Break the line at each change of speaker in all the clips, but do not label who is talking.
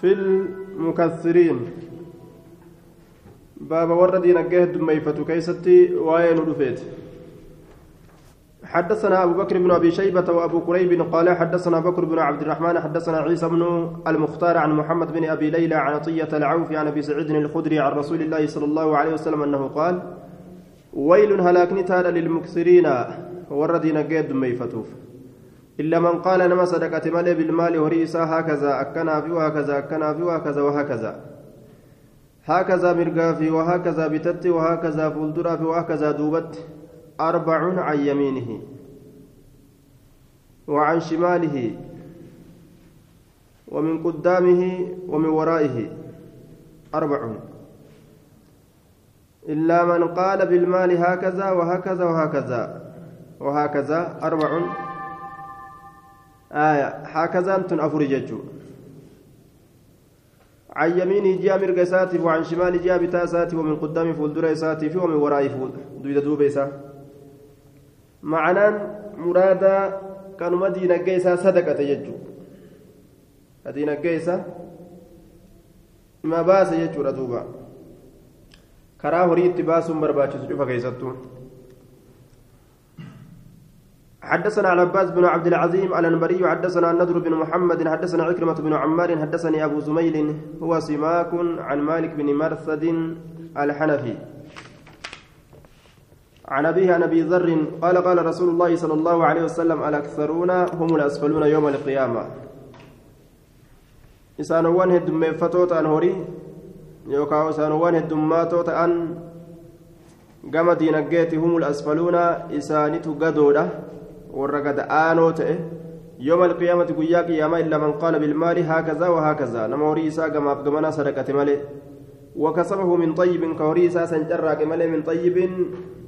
في المكثرين باب ورد نجاه دميفة كيستي وين رفيت. حدثنا أبو بكر بن أبي شيبة وأبو كريب قال حدثنا بكر بن عبد الرحمن حدثنا عيسى بن المختار عن محمد بن أبي ليلى عن عطية العوف عن أبي سعيد الخدري عن رسول الله صلى الله عليه وسلم أنه قال ويل هلاكني تالا للمكثرين ورد نجاه دميفتوف إلا من قال نما صدقة مالي بالمال وريسا هكذا أكنا في وهكذا أكنا في وهكذا وهكذا. هكذا مرقا في وهكذا بتت وهكذا فولدرا في وهكذا دوبت أربع عن يمينه وعن شماله ومن قدامه ومن ورائه أربع إلا من قال بالمال هكذا وهكذا وهكذا وهكذا أربع آية هكذا أنتم أفرجتوا عن يمينه جاء مرق ساتي وعن شماله جاء بتا ساتي ومن قدام فولدر ساتي ومن ورائه دويد معنaan muraadaa kanuma diinagdee isaa sadaqate jechuudha diinagdee isaa ima baase jechuudha duuba karaa horii itti baasuun barbaachisu cufa keessattuu حدثنا على عباس بن عبد العظيم الأنبري حدثنا النضر بن محمد حدثنا عكرمة بن عمار حدثني أبو زميل هو سماك عن مالك بن مرثد الحنفي. عن أبيه عن أبي ذر قال قال رسول الله صلى الله عليه وسلم الأكثرون هم الأسفلون يوم القيامة. إسانوان هدم فتوت أن هوري يوكاو إسانوان هدماتوت أن قام دينجيتي هم الأسفلون إسانيتو قدودة ورقد آنو تئه يوم القيامة قيا قيامة إلا من قال بالمال هكذا وهكذا. نموري إسا قام أبقمنا صدقة مالي وكسبه من طيب كوري إسا سنجرق مالي من طيب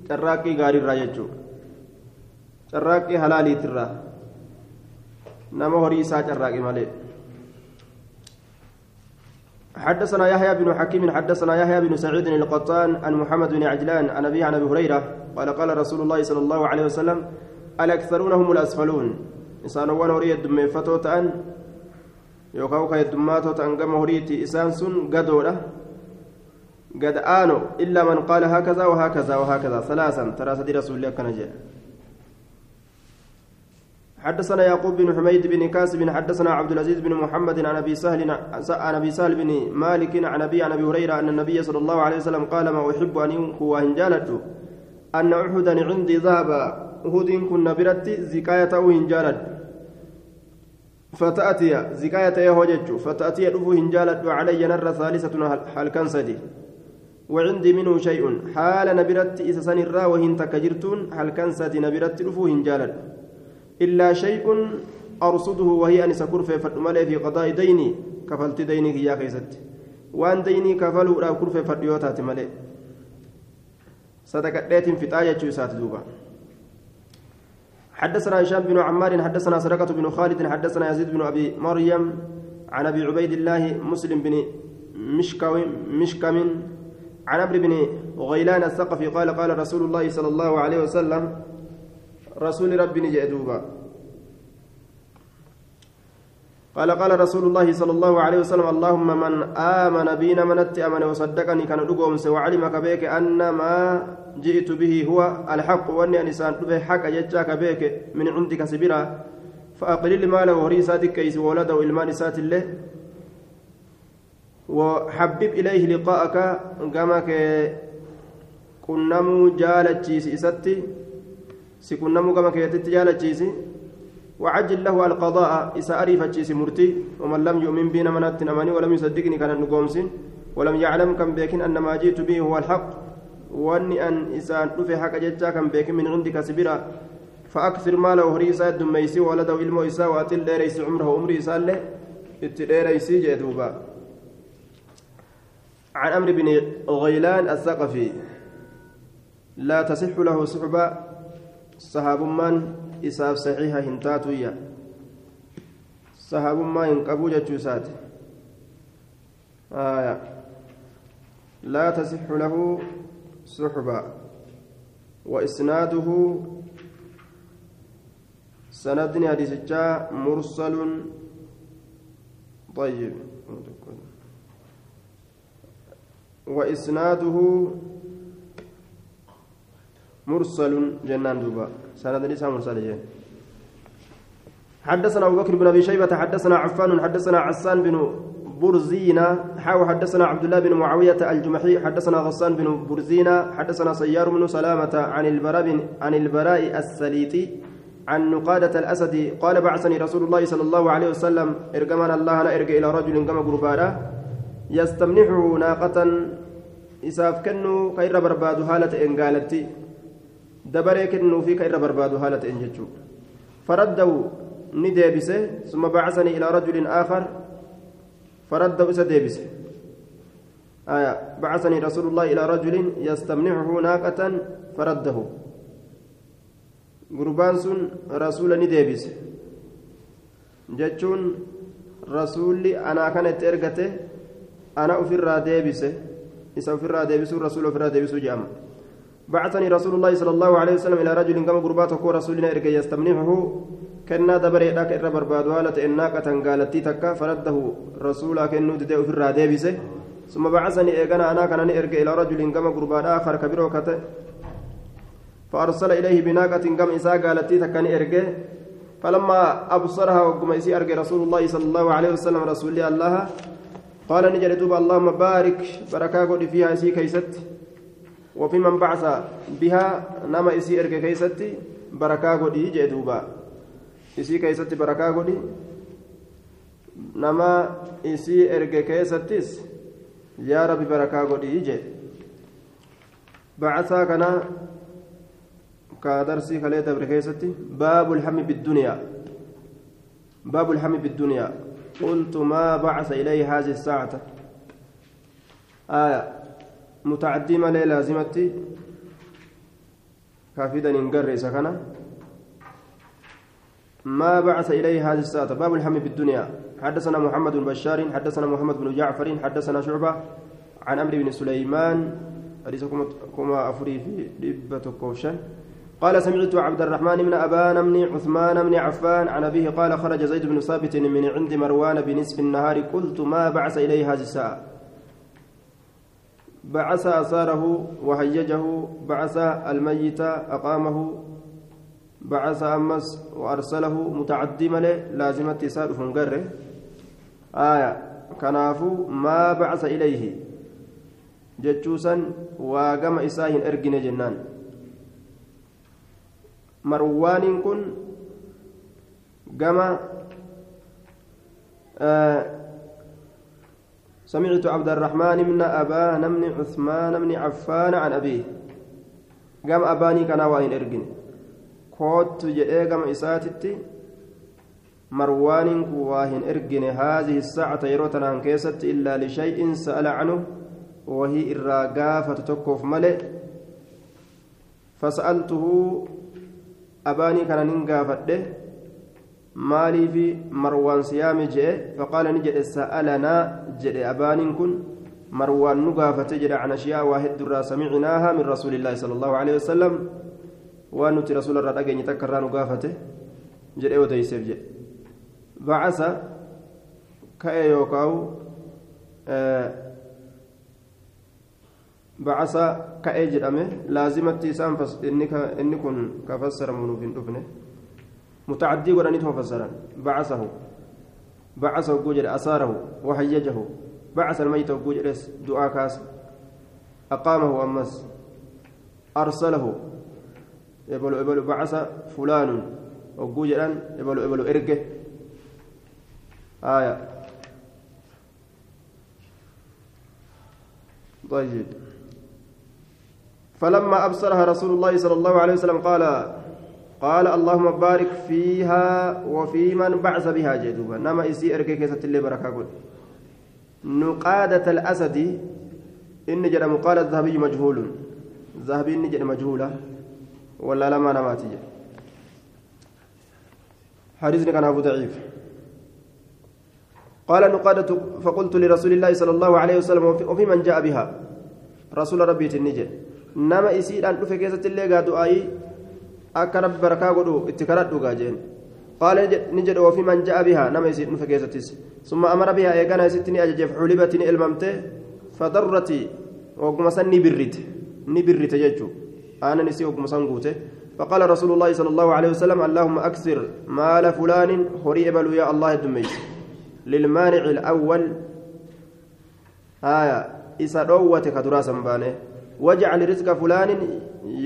carraaqqii gaariirraa jechuudha carraaqqii halaaliitirraa nama horii isaa carraaqe malee حدثنا يحيى بن حكيم حدثنا يحيى بن سعيد القطان عن محمد بن عجلان عن ابي عن أبي هريرة قال قال رسول الله صلى الله عليه وسلم الاكثرون هم الأسفلون. إنسان وان هوري الدم فتوت ان يوكاو كاي الدماتو تنقم هوريتي انسان سن قدوره قد آنوا إلا من قال هكذا وهكذا وهكذا. ثلاثا ترى سدي رسول الله كان جاء. حدثنا يعقوب بن حميد بن كاسب حدثنا عبد العزيز بن محمد عن أبي سهل عن أبي سهل بن مالك عن ابي عن أبي هريرة أن النبي صلى الله عليه وسلم قال ما أحب أن هو هنجالت أن احدا عندي ذهب احد كنا برت زكايته هنجالت فتاتي زكايته هوجج فتاتي دفو هنجالت وعلي نر ثالثه هل كان سدي وعندي منه شيء حال نبرت إسسان الرا وهن تكجرتون هل كان ساتي نبرت رفوه جالد إلا شيء أرصده وهي أن سكر في فتمالي في قضاء ديني كفلت ديني يا كيست وأن ديني كفلوا لا كر في فتيوتات مالي صدقة ديت في طاية جوسات دوبا حدثنا هشام بن عمار حدثنا سرقة بن خالد حدثنا يزيد بن أبي مريم عن أبي عبيد الله مسلم بن مشكم مشكم عن عمرو بن غيلان الثقفي قال قال رسول الله صلى الله عليه وسلم رسول ربي نجدوبا قال قال رسول الله صلى الله عليه وسلم اللهم من آمن بنا من أمن وصدقني كان دقوم وعلم كبيك أن ما جئت به هو الحق وأني أنسان به حق يجاك بيك من عندك سبيرا فأقلل ماله وريساتك كيس ولده إلمان سات الله وحبب إليه لقاءك قامك كنمو جالتشيس إستي سكنمو قامك يتجالتشيس وعجل له القضاء. إسا أريف تشيس مرتي. ومن لم يؤمن بنا منات أماني ولم يصدقني كان نقومس ولم يعلم كم بيكن أن ما جئت به هو الحق. واني أن إسان نفي حق ججا كم بيكن من عندك سبيرا. فأكثر ماله هريسا دميسي ولده إلمو إسا وأتل ديريس عمره عمري إسا له. اتديريسي جدوبا عن عمرو بن غيلان الثقفي. لا تصح له صحبة. صحاب من؟ إساف صحيحة هنتاتويا صحاب ما ينقبو جتشوسات آية لا تصح له صحبة وإسناده سندني حديث مرسل طيب وإسناده مرسل جنان دوبا. سند ليس مرسل جن حدثنا أبو بكر بن أبي شيبة حدثنا عفان حدثنا عسان بن برزينا حاو حدثنا عبد الله بن معاوية الجمحي حدثنا غسان بن برزينا حدثنا سيار بن سلامة عن البراء عن البراء السليطي عن نقادة الأسد قال بعثني رسول الله صلى الله عليه وسلم إرجمان الله أنا إرجع إلى رجل كما قربانا. يستمنحه ناقة إساف كنو كير برباد هالة إن قالت كنو في كير برباد هالة إن جتشو فردوا نديبسه ثم بعثني إلى رجل آخر فرده إسا ديبسه آية بعثني رسول الله إلى رجل يستمنحه ناقة فرده gurbaan sun rasuula ni deebise jechuun rasuulli anaa kana itti ergate ana ofirraa deebise isa ofirraa deebisuu rasuula ofirraa deebisuu jedhama بعثني رسول الله صلى الله عليه وسلم إلى رجل كما قربات كو رسولنا إرجع يستمنحه كنا دبر يدك إر برباد والة إناك تنقالتي تكا فرده رسولا كنو تدعو في الرادبسه ثم بعثني إيقنا أنا كان إرجع إلى رجل كما قربات آخر كبير فأرسل إليه بناقة كم إساء قالتي تكن إرجع فلما أبصرها وقم إسي رسول الله صلى الله عليه وسلم رسول الله. قال نجد دوب اللهم بارك. بركة قد فيها إسي كيست. وفي من بعث بها نما إسي إرجع كيست بركة قد يجي دوبا. إسي كيست بركة قد نما إسي إرجع كيستس يا ربي بركة قد يجي بعثا كنا كدرسي خلية دبر كيستي. باب الهم بالدنيا. باب الهم بالدنيا. قلت ما بعث إليه هذه الساعة؟ آية. متعدي مالي لازمتي. كافيدا ننقر سكنة ما بعث إليه هذه الساعة. باب الهم بالدنيا حدثنا محمد بن بشار حدثنا محمد بن جعفر حدثنا شعبة عن أمر بن سليمان. كما أفري في دبة كوشن. قال سمعت عبد الرحمن بن أبان بن عثمان بن عفان عن أبيه قال خرج زيد بن ثابت من عند مروان بنصف النهار. قلت ما بعث إليه هذه الساعة. بعث أثاره وهيجه بعث الميت أقامه بعث أمس وأرسله متعدي ملي لازمة تساد فنقره. آية كنافو ما بعث إليه. جتشوسا وقام إساهن أرجن جنان. marwaaniin kun gama سمعت عبد الرحمن بن أبان بن عثمان بن عفان عن أبيه. قام أباني كان وين إرجن كوت جئ قام إساتتي مروان واهن إرجن هذه الساعة يروتنا عن إلا لشيء سأل عنه. وهي الراقافة تكف ملئ. فسألته abaanii kana nin gaafadhe maaliifi marwaan siyaame jedhe faqaala ni jedhe sa'alanaa jedhe abaaniin kun marwaan nu gaafate jedhe can ashiyaa waa heddurraa samicinaaha min rasuulillaahi sala allahu alehi wasalam waan nuti rasuula irraa dhageenye takka irraa nu gaafate jedhe odeyseef jedhe bacasa ka'e yookaawu بعثا كأي جرامه لازمت إسام فس إنك إنكن كفسر منو في الدفنة متعدي وراني تفسرا بعثه. بعثه جوجر أساره وحيجه. بعث الميت جوجر دعاء كاس. أقامه أمس. أرسله. يبلو يبلو بعث فلان. وجوجرا يبلو يبلو إرجه آية. طيب. فلما أبصرها رسول الله صلى الله عليه وسلم قال قال اللهم بارك فيها وفي من بعث بها جدوبا نما إسي أركي كيسة اللي بركة قل نقادة الأسد إن جرى مقال الذهبي مجهول. ذهبي إن جرى مجهولة. ولا لما نماتي حديث كان أبو ضعيف. قال نقادة فقلت لرسول الله صلى الله عليه وسلم وفي من جاء بها؟ رسول ربي النجل nama isiidhaan dhufe keessatti illee gaa du'aayii akka rabbi barakaa godhu itti kadhadhu gaa jeen. قال نجد وفي من جاء بها نما يسير فكيستس ثم أمر بها إيقانا ستني أججف حلبتني الممت فضرت وقم سني بريت نبرت ججو أنا نسي وقم سنقوته فقال رسول الله صلى الله عليه وسلم اللهم أكثر مال فلان هري يا الله الدميس للمانع الأول آية إسا روت كدراسا بانه واجعل رزق فلان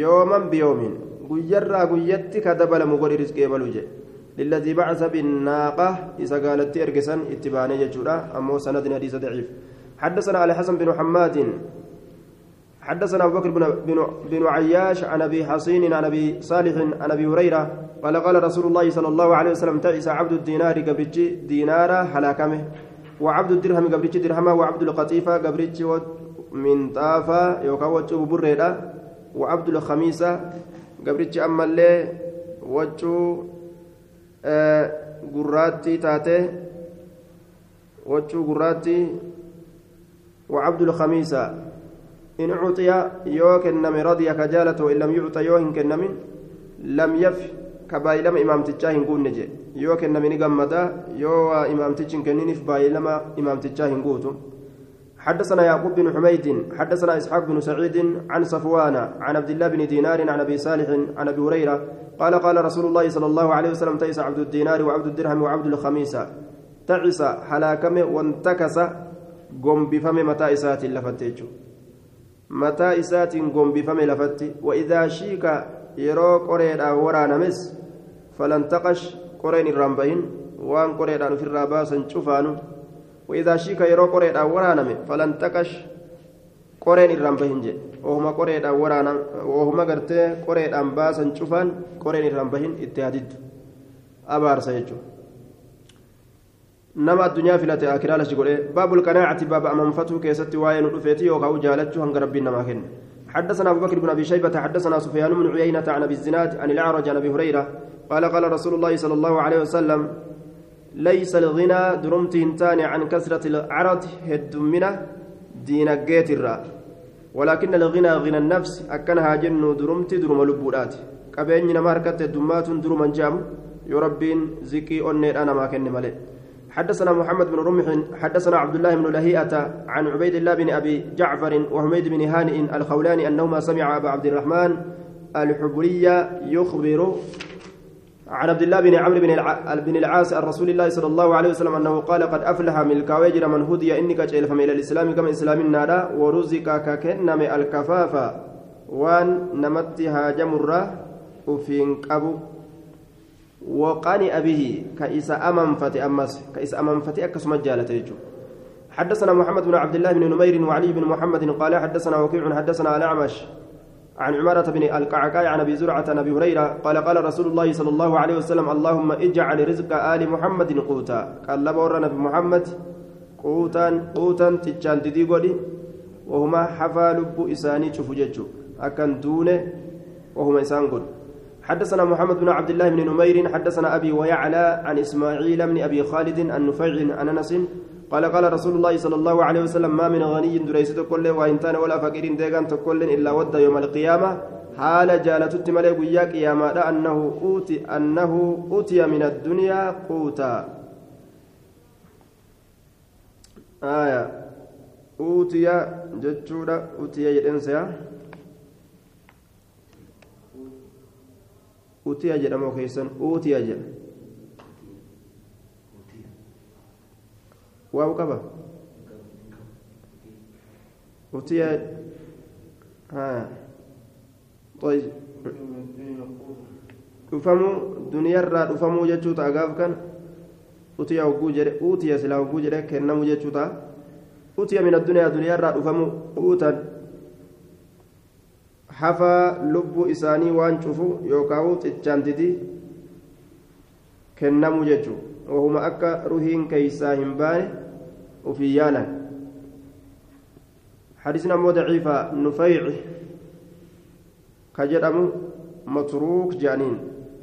يوما بيوم guyyaarraa guyyatti ka dabalamu godhi rizqee baluu jedhe للذي بعث بالناقة إذا قالت إرقسا اتباني جتشورا أمو سند حديث ضعيف حدثنا علي حسن بن حماد حدثنا أبو بكر بن, بن, عياش عن أبي حصين عن أبي صالح عن أبي هريرة قال قال رسول الله صلى الله عليه وسلم تعس عبد الدينار قبرتش دينارا هلاكمه وعبد الدرهم قبرتش درهما وعبد القطيفة قبرتش من طافا يوكا وجه بريدا وعبد الخميسة gabrichi ammallee waccuu gurraattii taate waccuu gurraattii وعبد الخميس إن عطي يوك النمي رضي كجالته وإن لم يعطى يوهن كنمين لم يف كبايلما إمام تجاهن قول نجي يوك النمي نقمدا يو إمام تجاهن كنين في بايلما إمام تجاهن قوتو حدثنا يعقوب بن حميد حدثنا إسحاق بن سعيد عن صفوان عن عبد الله بن دينار عن أبي صالح عن أبي هريرة قال قال رسول الله صلى الله عليه وسلم تيس عبد الدينار وعبد الدرهم وعبد الخميسه تعس حلاكم وانتكس قم بفم متى إسات لفتيج متى إسات قم بفم لفت وإذا شيك يرو قريدا ورانمس فلنتقش قرين الرمبين وان قريدا في الراباسا شوفانو. وإذا شيك يرو قريدا ورانمي فلن تكش jedhe ohuma qoreedhaan waraanan ohuma gartee qoreedhaan baasan cufaan qoreen irraan bahin itti hadiddu abaarsa jechuudha nama addunyaa filate akiraa lashi godhee baabul qanaacati baaba amanfatuu keessatti waa'ee nu dhufeeti yookaan jaalachuu hanga rabbiin namaa kenne حدثنا أبو بكر بن أبي شيبة حدثنا سفيان بن عيينة عن أبي الزناد عن الأعرج عن أبي هريرة قال قال رسول الله صلى الله عليه وسلم ليس الغنى درمت هنتان عن كثرة العرض هدمنا دين الرا. ولكن الغنى غنى النفس أكنها جن درمت درم لبولات قبين نما هركت دمات درم جام يربين زكي أنير أنا ما كن ملئ. حدثنا محمد بن رمح حدثنا عبد الله بن لهيئة عن عبيد الله بن أبي جعفر وحميد بن هانئ الخولاني أنهما سمع أبا عبد الرحمن الحبرية يخبر عن عبد الله بن عمرو بن العاص عن رسول الله صلى الله عليه وسلم أنه قال قد أفلح من الكواجر من هدي إنك جيل إلى الإسلام كما إسلام النار ورزق ككنم الكفاف. وان نمت هاجمرة وفين قبو. وقانئ به كإس أمم فتي أمس كإس أمم فتي أكسم جالته حدثنا محمد بن عبد الله بن نمير وعلي بن محمد قال حدثنا وكيع حدثنا الأعمش عن عمارة بن القعقاع عن أبي زرعة عن أبي هريرة قال قال رسول الله صلى الله عليه وسلم اللهم اجعل رزق آل محمد قوتا. قال لبور نبي محمد قوتا قوتا تجان تدي وهما حفا لب إساني شفججو أكن دونه وهما إسان حدثنا محمد بن عبد الله بن نمير حدثنا أبي ويعلى عن إسماعيل بن أبي خالد النفيع عن أنس قال قال رسول الله صلى الله عليه وسلم ما من غني دريسة كل وإن كان ولا فقير ديغان تكل إلا ود يوم القيامة. حال جالت ملك ويا قيامة أنه أوتي أنه أوتي من الدنيا قوتا. آية. أوتي جتشورا أوتي يدنسيا. أوتي جدمو أوتي جدمو waawu qaba uftiyaa ah. dhufamuu duniyarraa dhufamuu jechuu ta'a gaaf kan utiya hogguu jedhe utiya silaa hogguu jedhe kennamu jechuu ta'a utiya min addunyaa duniyarraa dhufamuu uutan. Hafaa lubbuu isaanii waan cufu yookaan xichaan didii kennamu jechuudha wahuma akka ruhiin keeysaa hin baane. وفي يالا حديثنا مو ضعيفة نفيع. كجرم متروك جانين.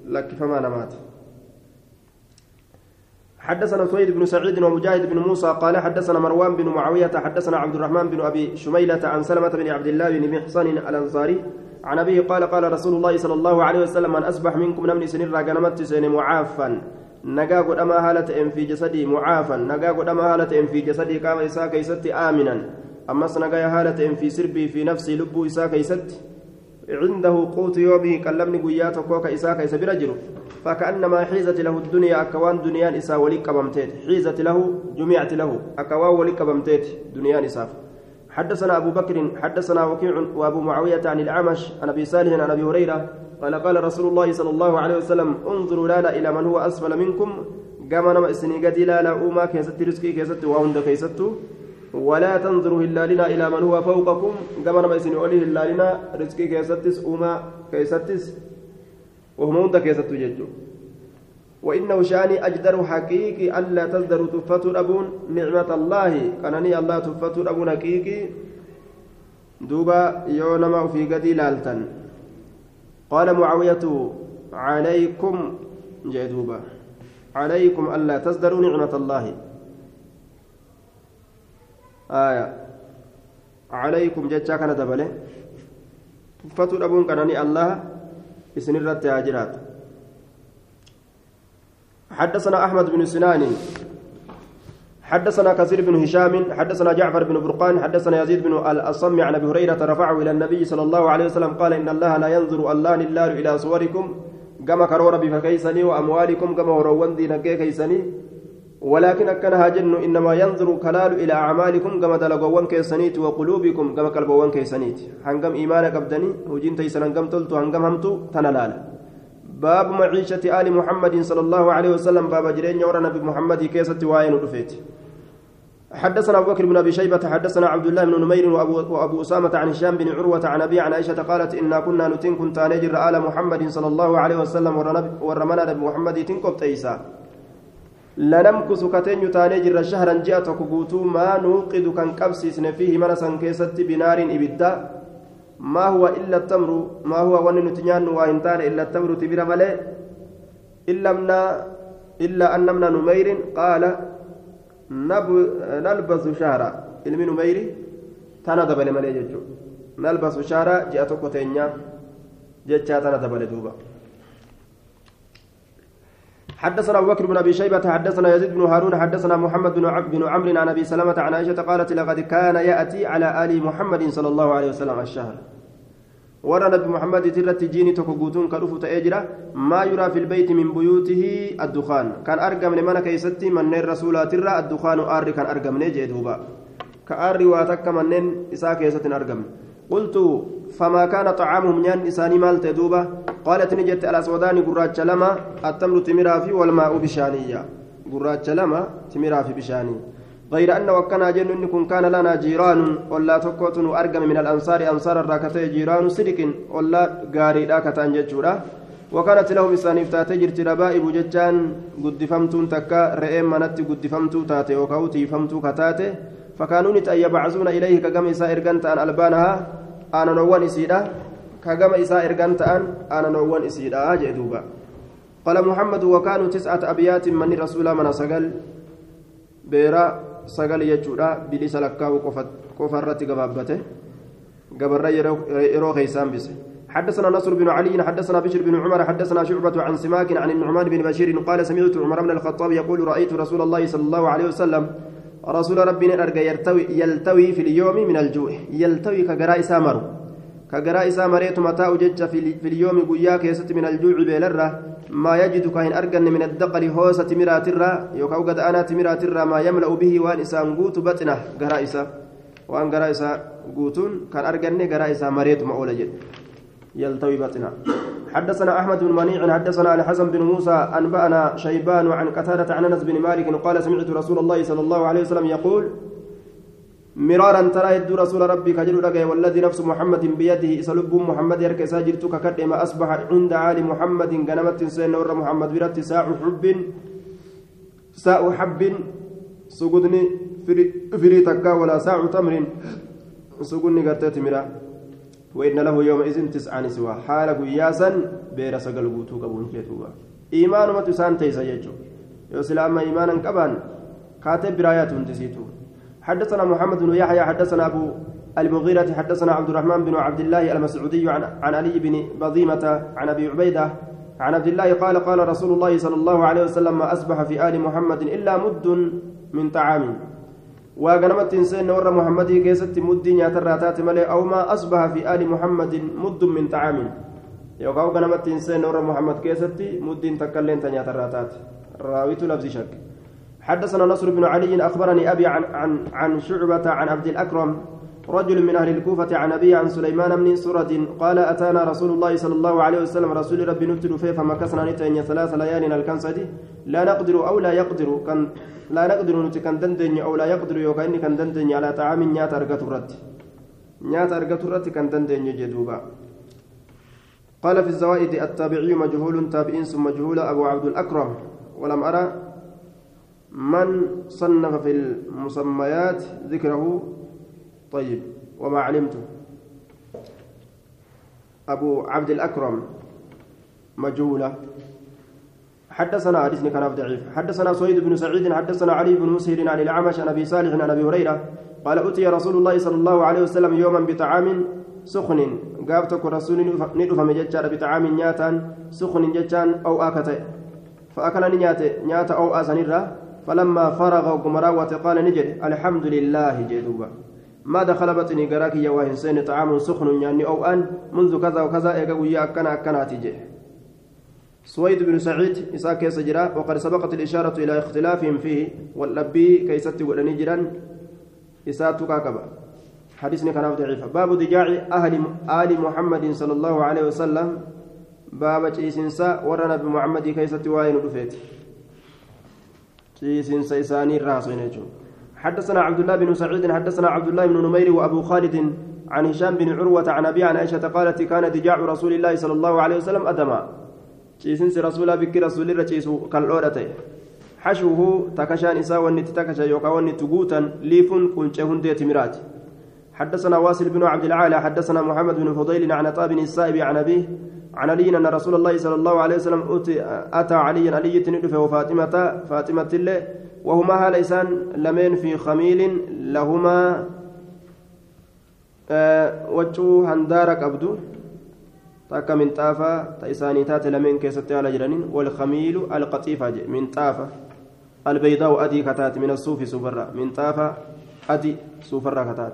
لك فما نمات. حدثنا سويد بن سعيد ومجاهد بن موسى قال حدثنا مروان بن معاوية حدثنا عبد الرحمن بن أبي شميلة عن سلمة بن عبد الله بن محصن الأنصاري. عن أبيه قال قال رسول الله صلى الله عليه وسلم من أصبح منكم نمني سنين راقنمت سين معافا. Nagaa godhamaa haala ta'een fi jasadii mucaafan nagaa godhamaa haala ta'een fi jasadii qaama isaa keeysatti aaminan ammas nagaa haala ta'een fi sirbii fi nafsii lubbuu isaa keeysatti عنده قوت يومه كلمني قيات وكوكا إساك إسا برجل فكأنما حيزت له الدنيا أكوان دنيان إسا ولك بمتيت حيزت له جمعت له أكوان ولك بمتيت دنيان إساف حدثنا أبو بكر حدثنا وكيع وأبو معاوية عن الأعمش عن أبي صالح عن أبي هريرة قال قال رسول الله صلى الله عليه وسلم انظروا لا إلى من هو أسفل منكم. قام نما إسني قد لا لا أوما كيست رزقي كيست وهند كيست. ولا تنظروا إلا لنا إلى من هو فوقكم. قام نما إسني أوليه إلا لنا رزقي كيستس أوما كيستس. وهم هند كيست ججو. وإنه شأني أجدر حقيقي ألا تزدروا تفتوا أبون نعمة الله. كانني الله تفتوا أبون حقيقي. دوبا يونما في قدي لالتن. قال معاوية عليكم جدوبا عليكم ألا تزدروا نعمة الله. آية عليكم جتشا كان دبله تفتوا أبون كانني الله إسن الرد حدثنا أحمد بن سنان حدثنا كثير بن هشام حدثنا جعفر بن برقان حدثنا يزيد بن الأصم عن أبي هريرة رفعه إلى النبي صلى الله عليه وسلم قال إن الله لا ينظر الله لله إلى صوركم كما كرور بفكيسني وأموالكم كما هروان دين كيسني. ولكن أكنها جن إنما ينظر كلال إلى أعمالكم كما دلقوان كيسنيت وقلوبكم كما قلبوان كيسنيت. هنقم إيمانك أبدني وجين تيسن هنقم تلت هنقم همت تنلال. باب معيشة آل محمد صلى الله عليه وسلم باب جرين ورا نبي كيسة وين رفيت حدثنا أبو بكر بن أبي شيبة حدثنا عبد الله بن نمير وأبو, وأبو أسامة عن هشام بن عروة عن أبي عن عائشة قالت إنا كنا نتن كنت نجر آل محمد صلى الله عليه وسلم ورمنا محمد تنكب تيسا. لنمكس كتن تانجر شهرا جاءت كبوتو ما نوقد كان قبسيسن فيه منسا كيست بنار إبدا. ما هو إلا التمر ما هو ون نتنيان وإنتان إلا التمر تبير ملئ إلا أن من نمير قال نلبس شهرا. ilmi numeyri tana dabale malee jechuudha nalbasu shaara ji'a tokko teenyaa jechaa tana dabale حدثنا أبو بكر بن أبي شيبة حدثنا يزيد بن هارون حدثنا محمد بن عبد بن عمرو عن أبي سلمة عن عائشة قالت لقد كان يأتي على آل محمد صلى الله عليه وسلم الشهر. ورى نبي محمد ترت جيني تكوغوتون كرفو تاجرا ما يرى في البيت من بيوته الدخان كان ارقم لمن كيستي من الرسول ترى الدخان ار كان ارقم نجي دوبا كار واتك من اسا كيست ارقم قلت فما كان طعامهم نيان اساني مال تدوبا قالت نجت الاسودان قراج لما التمر تمرا في والماء بشانيه قراج لما تمرا في بشانيه غير أن وكنا جن كن كان لنا جيران ولا تكوتن أرقم من الأنصار أنصار الراكتة جيران صدق ولا قاري راكتان ججورا. وكانت لهم إسانيف تاتي جرت ربائب ججان قد فمتون تكا رئيم منت قد فمتو تاتي وكوتي فمتو كتاتي فكانوا يبعثون إليه كقم إساء إرقنت أن ألبانها أنا نوان إسيدا. كقم إساء إرقنت أن أنا نوان إسيدا جدوبا قال محمد وكانوا تسعة أبيات من رسول من سقل بيرا sagal jechuudha. Bilisa lakkaa'u qofa irratti gabaabbate gabarra yeroo keeysaan حدثنا نصر بن علي حدثنا بشر بن عمر حدثنا شعبة عن سماك عن النعمان بن بشير قال سمعت عمر بن الخطاب يقول رأيت رسول الله صلى الله عليه وسلم رسول ربنا أرجى يلتوي, يلتوي في اليوم من الجوع يلتوي كجراء سامر كجراء سامريت متاع جج في اليوم قياك يست من الجوع بيلرة. ما يجد كاين أرجن من الدقل هوسة مراترة. يوكاو قد أنا تمراترة ما يملأ به وان إسان قوت بطنة. قرائسة وان قرائسة قوتون. كان أرجن قرائسة مريت مؤولة جد. يلتوي بطنة. حدثنا أحمد بن منيع حدثنا الحسن بن موسى أنبأنا شيبان عن قتادة عن أنس بن مالك قال سمعت رسول الله صلى الله عليه وسلم يقول مرارا ترى يد رسول ربي كجل والذي نفس محمد بيده سلب محمد يرك ساجرتك كدم أصبح عند عال محمد غنمت سين محمد برت ساع حب ساع حب. سجدني فري تكا ولا ساع تمر. سجدني قتت مرا. وإن له يومئذ تسعة نسوة. حال قياسا بير سقل قوتو قبون جيتوبا إيمان ما تسان تيسا يجو يوسلام إيمانا كبان. كاتب برايات تسيتو. حدثنا محمد بن يحيى حدثنا أبو المغيرة حدثنا عبد الرحمن بن عبد الله المسعودي عن, عن علي بن بضيمة عن أبي عبيدة عن عبد الله قال قال رسول الله صلى الله عليه وسلم ما أصبح في آل محمد إلا مد من طعام. وغنمت إنسان ور محمد كيست مد ياتراتات ملي أو ما أصبح في آل محمد مد من طعام. يوكاو غنمت إنسان ور محمد كيست مد تكلين تنياتراتات. راويت لفظ شك. حدثنا نصر بن علي أخبرني أبي عن, عن, عن شعبة عن عبد الأكرم رجل من أهل الكوفة عن أبي عن سليمان بن سرد قال أتانا رسول الله صلى الله عليه وسلم رسول ربي نتلو فيه فمكثنا نتين ثلاث ليال الكنسة لا نقدر أو لا يقدر كان لا نقدر نتكن دندن أو لا يقدر يوكا كان دندن على طعام نيات ترد نيات ترد كان دندن جدوبا. قال في الزوائد التابعي مجهول تابعين ثم مجهول أبو عبد الأكرم ولم أرى من صنف في المسميات ذكره؟ طيب وما علمت أبو عبد الأكرم مجهولة. حدثنا حديثني كان ضعيف. حدثنا سويد بن سعيد حدثنا علي بن مسهر عن الأعمش عن أبي صالح عن أبي هريرة. قال أتي رسول الله صلى الله عليه وسلم يوما بطعام سخن. قابتك رسول ندف مججار بطعام نياتا سخن ججان أو آكته فأكل نياته نياتا أو آسنرة فلما فرغ قمراوة قال نجد الحمد لله جدوبا ما دخل بطني قراك يا وهنسين طعام سخن يعني أو أن منذ كذا وكذا إيقا ويا أكنا أكنا تجي سويد بن سعيد إساك سجرا وقد سبقت الإشارة إلى اختلافهم فيه واللبي كيست ولنجرا إساتك كبا. حديثني كان ضعيف. باب ضجاع أهل آل محمد صلى الله عليه وسلم. باب تشيسنسا ورنا بمحمد كيست واين رفيت إساني الراسين يجون حدثنا عبد الله بن سعيد حدثنا عبد الله بن نمير وأبو خالد عن هشام بن عروة عن أبي عن عائشة قالت كان دجاع رسول الله صلى الله عليه وسلم bikki rasuulirra ciisu kan dhoodhate xashuuhu takashaan isaa wanni itti takasha yookaan wanni itti guutan liifuun quncee hundee timiraati حدثنا واصل بن عبد العالى حدثنا محمد بن فضيل عن عطاء بن السائب عن أبيه عن علي أن رسول الله صلى الله عليه وسلم أتى علي علي تندفه وفاطمة فاطمة الله وهما هاليسان لمن في خميل لهما؟ أه وجو هندارك أبدو تاكا من طافة. تيساني تات لمن كيستي على جرانين. والخميل القطيفة من طافة. البيضاء أدي كتات من الصوف سفرة من طافة أدي سفرة كتات.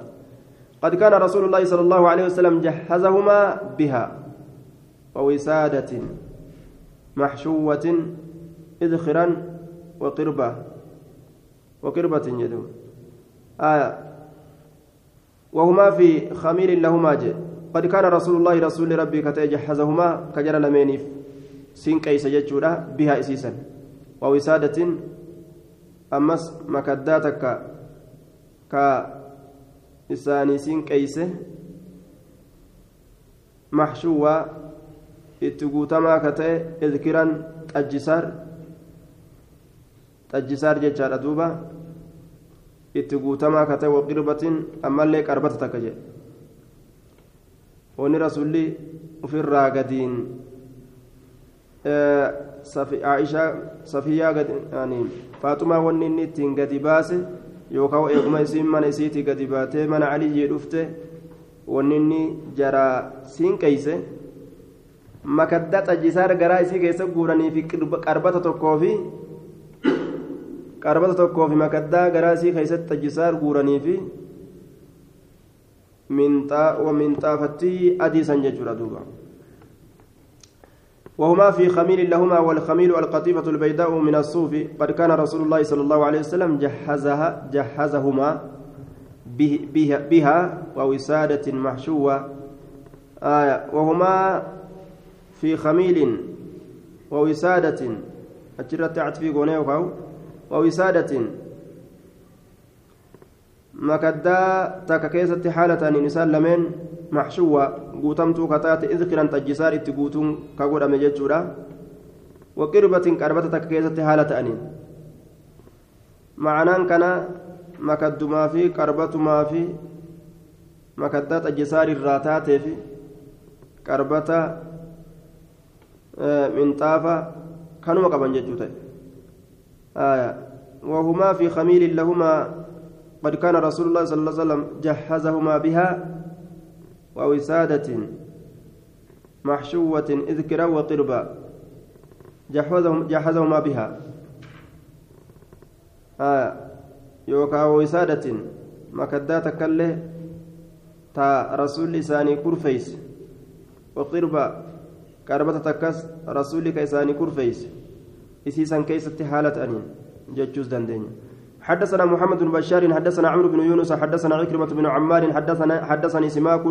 قد كان رسول الله صلى الله عليه وسلم جهزهما بها. ووسادة محشوة إذخرا وقربة وقربة جدو آية. وهما في خمير لهما جي قد كان رسول الله رسول ربي كتجهزهما كجر لمينيف. سين كيس ججورا بها إسيسا. ووسادة أمس مكداتك ك إساني سين كيس itti guutamaa ka ta'e izkiran xajjisaar xajjisaar jechaadha duuba itti guutamaa ka ta'e waqirbatiin ammallee qarbata takka jedhe wanni rasulli ofirraa gadiin aishaa safiyaa faaxumaa wanni inni ittiin gadi baase yookaan eeguma isiin mana isiitii gadi baatee mana aliyyii dhufte wanni inni jaraa siin qeeyse. Makadda xajjisaar garaa isii keessa guuranii fi qarbata tokkoo fi qarbata tokkoo fi makaddaa garaasii keessatti tajjisaar guuranii fi minxaafattii adiisan jechuudha duuba وهما في خميل لهما والخميل القطيفة البيداء من الصوف قد كان رسول الله صلى الله عليه وسلم جهزها جهزهما بها, بها ووسادة محشوة آية وهما في خميل ووسادة أجرت عتفي قونيو ووسادة مكدا تاكا كيست حالة نسان لمن محشوة. قوتمتو كتات إذكرا تجسار اتقوتون كقول أمججورا وقربة قربة تاكا كيست حالة أنين معنان كان مكد ما في قربة ما في. مكدا تجسار الراتات في. من طافة كانوا مقبن ججوتين آية وهما في خميل لهما قد كان رسول الله صلى الله عليه وسلم جهزهما بها ووسادة محشوة إذكرا وقربا جحزهم جحزهما بها. آه يوكا وسادة مكدات كله تا رسول لساني كرفيس. وقربا كربة تكس رسولك إساني كرفيس إسيسان كيست حالة أنين جتشوز دندين حدثنا محمد بن بشار حدثنا عمرو بن يونس حدثنا عكرمة بن عمار حدثنا حدثني سماك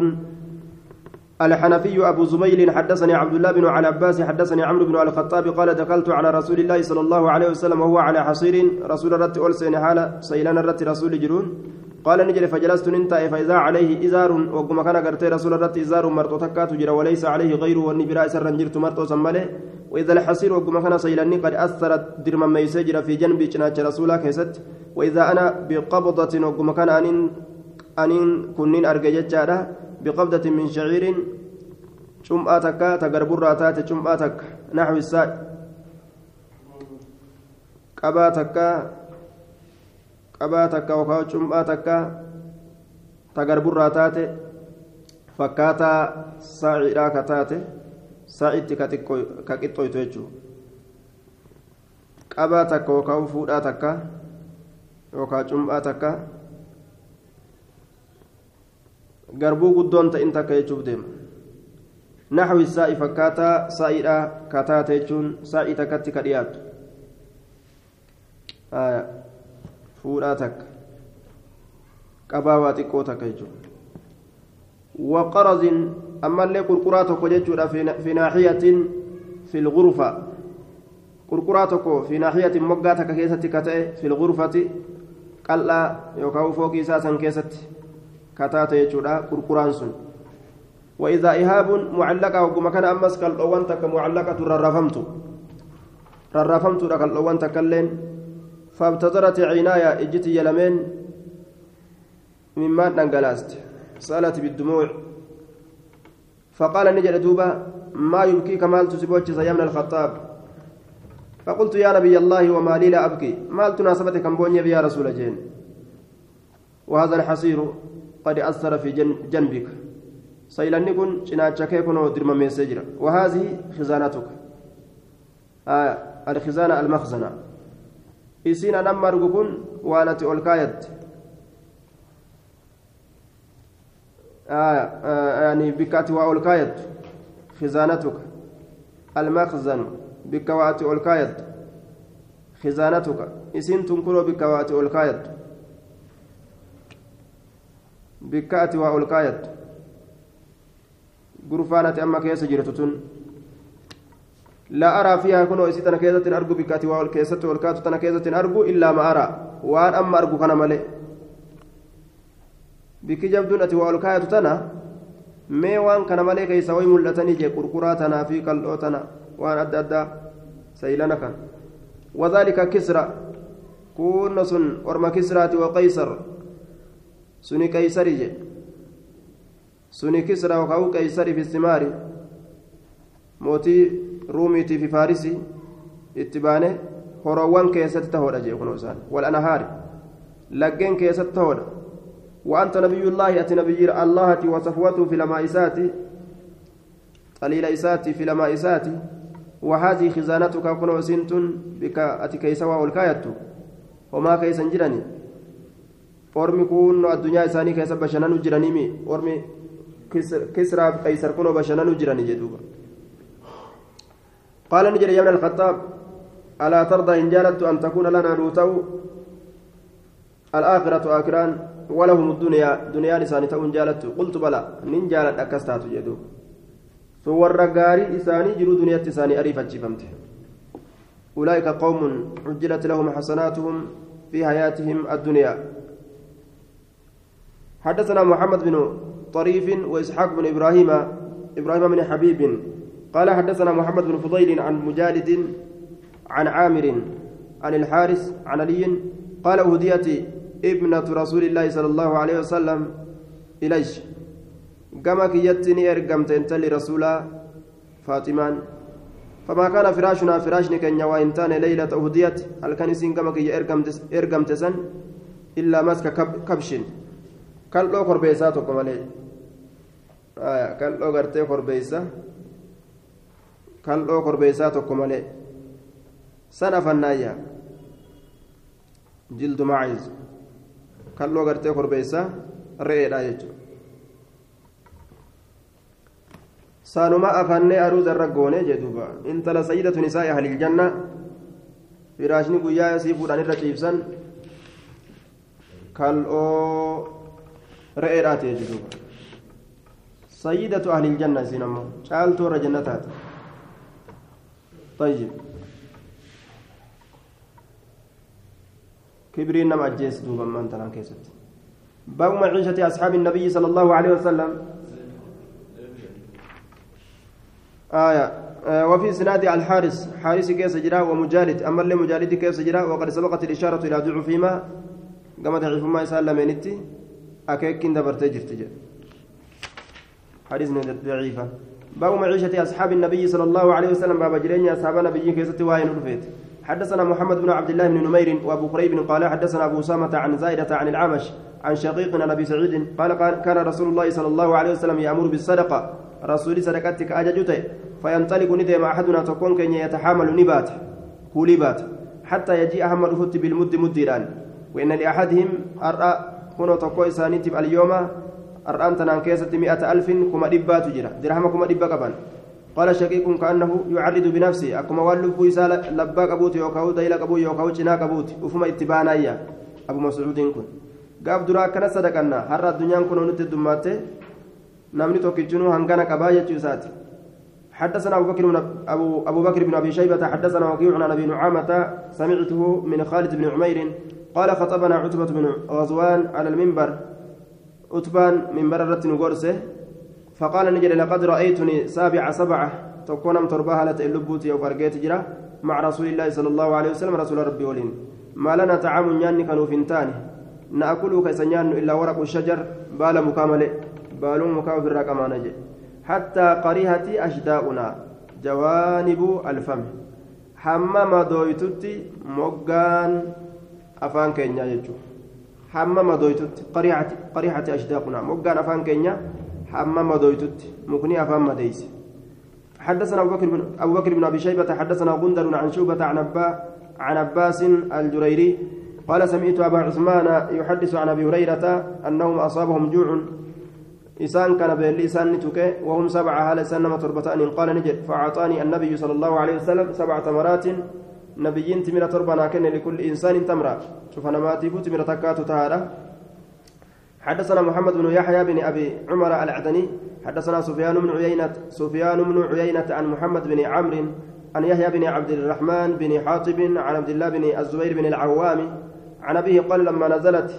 الحنفي أبو زميل حدثني عبد الله بن على عباس حدثني عمرو بن الخطاب قال دخلت على رسول الله صلى الله عليه وسلم وهو على حصير رسول الرت أولسين حال سيلان الرت رسول جرون قال نجل فجلست ننتهي فإذا عليه إزار وقم كان قرتي رسول الرت إزار مرتو تكات جرى وليس عليه غيره والنبراء سرا جرت مرتو سمله وإذا الحصير وقم كان سيلاني قد أثرت درما ميسجر في جنبي جناج رسولا كيست. وإذا أنا بقبضة وقم كان أنين أنين كنين أرجع جارة بقبضة من شعير. شمعة تكا تقربر راتات شمعة تكا نحو الساء. قبا تكا قبا تكا وكاو شمعة تكا تقربر راتات فكاتا ساعدا كتاتي saa'itti ka qixxooytu jechuudha qabaa takka yookaan fuudhaa takka yookaan cum'aa takka garbuu guddoon ta'in takka jechuuf deema naxwi saa'i fakkaataa saa'iidhaa kataate jechuun saa'ii takkatti ka dhiyaatu fuudhaa takka qabaa waa xiqqoo takka jechuudha وقرض أما اللي قرقراتك جدّ في ناحية في الغرفة قرقراتك في ناحية مقاتك كيستك في الغرفة قال يوكاو فوق إساسا كيست كتات يجودا قرقران سن وإذا إهاب معلقة وكما كان أمس كالأوان تك معلقة ررفمت ررفمت لك الأوان تكلين فابتدرت عناية إجت يلمين مما ننقلاست سألت بالدموع. فقال نجد دوبا ما يبكيك مال تسبوتش يا ابن الخطاب؟ فقلت يا نبي الله وما لي لا أبكي. مال تناسبتك كمبونيا يا رسول جين؟ وهذا الحصير قد أثر في جنبك. سيلاني كن شناتشا كيكونو درما ميسجرا وهذه خزانتك. آه الخزانة المخزنة. إسينا نمر كن وأنا تولكايت آه آه يعني بكات وأولكايت خزانتك المخزن بكوات أولكايت خزانتك إسين تنكرو بكوات أولكايت بكات وأولكايت غرفانة أما كيس جرتتن لا أرى فيها كنو إسيتنا كيسة أرجو بكات وأولكايت أولكات تنا كيسة أرجو إلا ما أرى وأن أما أرجو كان tana mee waan kana malee keeysa way mul'atanii jee qurquraa tanaa fi qal'oo tana waan adda addaa saylana kan wadaalika kisra kunna sun orma kisraati wa qaysar suni qaysari je suni kisra wakaa'u qaysari fi simaari mootii ruumiitii fi faarisii itti baane horoowwan keessatti tahoodha jee kunoo isaan wal anahaari laggeen keessatti وأنت نبي الله أتي نبي الله وصفوته في لمائساتي إساتي في لمائساتي وهذه خزانتك كن وسنت بك أتي كيسوا والكايت وما كيسا جراني ormi kun addunyaa isaanii keessa bashannanuu jiranimi ormi kisraaf qaysar kunoo bashannanuu jirani jedhuuba qaala ni jedhe yabna alkhattaab alaa tardaa hin jaalattu an takuuna lanaa nuu ta'u alaakhiratu aakiraan ولهم الدنيا دنيا لساني تكون جالت قلت بلى نين جالت أكستات جدو. صور غاري إساني جلو دنيا تساني أريفة فهمت أولئك قوم عجلت لهم حسناتهم في حياتهم الدنيا. حدثنا محمد بن طريف وإسحاق بن إبراهيم إبراهيم بن حبيب قال حدثنا محمد بن فضيل عن مجالد عن عامر عن الحارث عن علي قال أهديت ابنة رسول الله صلى الله عليه وسلم إليش. كما كيتني أرقمت أنت لرسولا فاطمان فما كان فراشنا فراشني كان وإنتان ليلة أهديت. هل كان سين كما كي أرقمت سن إلا مسك كبش كالو كربيسا تقوم آه كالو غرتي كربيسا كالو كربيسا تقوم sana fannaayya jildu maaciz kalloo gartee korbeessa re'eedha jechuudha saanuma afannee aruuza irra goone jedhuuba intala sayyidatu nisaa'i ahlil janna firaashni guyyaa sii fuudhan irra ciibsan kal'oo re'eedhaati jechuudha sayyidatu ahlil janna isiin ammoo caaltuu irra jannataati طيب. كبرين نم أجيس دوبا من تنان كيست. باب معيشة أصحاب النبي صلى الله عليه وسلم. آية. آه وفي سناد الحارس. حارس كيس جرا ومجالد. أما اللي مجالد كيس جرا وقد سبقت الإشارة إلى ضعفهما كما تعرف ما يسأل أكيك كنت برتجر حديث ضعيفة. باب معيشة أصحاب النبي صلى الله عليه وسلم باب جرين أصحاب النبي كيست واين رفيت حدثنا محمد بن عبد الله بن نمير وأبو قريب قال حدثنا أبو أسامة عن زائده عن العمش عن شقيق عن أبي سعيد قال كان رسول الله صلى الله عليه وسلم يأمر بالصدقة. رسول صدقتك اججته فينطلق ندم أحدنا تكون كن يتحامل نبات كوليبات حتى يجيء احمد فت بالمد مديران وإن لأحدهم ارى كنو تكو اسانيتب اليوم أرآن تنان كيسة مئة ألف كما دبات جرا. درهم كما دبا قبان قال شقيق كأنه يعرض بنفسه. أكما والو بويسا لبا قبوت يوكاو دايلا قبو يوكاو جنا قبوت. وفما اتبانا إياه. أبو مسعود كن. قاب درا كنا صدقنا. هر الدنيا كن ونت الدمات. نمني توكيجنو هنغانا قبايا جوسات. حدثنا أبو بكر أبو أبو بكر بن أبي شيبة حدثنا وكيع عن نعامة. سمعته من خالد بن عمير. قال خطبنا عتبة بن غزوان على المنبر. عتبان منبر الرت نغورسه فقال نجد لقد رأيتني سابع سبعة تكون ترباها لتلبوتي أو فرقيت جرا مع رسول الله صلى الله عليه وسلم رسول ربي ولين. ما لنا طعام ياني كانوا فنتان نأكل كيسنيان إلا ورق الشجر بال مكامل بال مكامل في الرقم نجي حتى قريهة أشداؤنا. جوانب الفم. حمام دويتتي مقان أفان كينيا يجو. حمام دويتتي قريحة قريحة أشداقنا مقان أفان كينيا حمام دويتت مكني أفهم مديس حدثنا أبو بكر بن أبو بكر بن أبي شيبة حدثنا غندر عن شوبة عن أبا عن عباس الجريري قال سمعت أبا عثمان يحدث عن أبي هريرة أنهم أصابهم جوع إسان كان باللسان نتوك وهم سبعة هل سنة تربتان قال نجد فأعطاني النبي صلى الله عليه وسلم سبع تمرات نبيين تربنا كن لكل إنسان تمرة. شوف أنا ما تفوت تمرة تكات تهارة حدثنا محمد بن يحيى بن أبي عمر العدني حدثنا سفيان بن عيينة سفيان بن عيينة عن محمد بن عمرو عن يحيى بن عبد الرحمن بن حاطب عن عبد الله بن الزبير بن العوام عن أبيه قال لما نزلت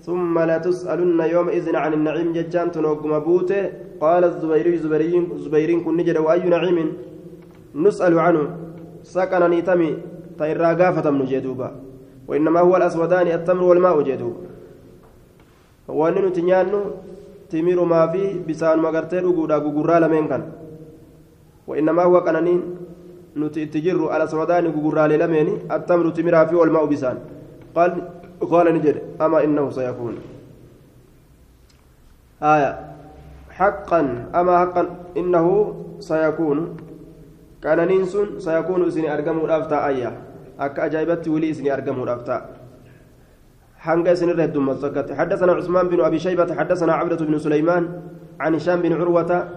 ثم لا تسألن يومئذ عن النعيم ججان تنوقم بوته قال الزبيري زبيرين زبيرين كن نجد وأي نعيم؟ نسأل عنه. سكن نيتمي. تيرا قافة من جدوبا وإنما هو الأسودان التمر والماء جدوبا wanni nuti nyaannu timirumaa fi bisaanuma gartee dhuguudha gugurraa lameen kan وإنما هو قنانين نتجر على سودان غغرالي لميني التمر تمرا في والماء بسان قال قال نجد أما إنه سيكون آية حقا أما حقا إنه سيكون سن سيكون إسني أرقم الأفتاء آية أكا أجايبت ولي إسني أرقم الأفتاء حنقا سنر الدم حدثنا عثمان بن أبي شيبة حدثنا عبدة بن سليمان عن هشام بن عروة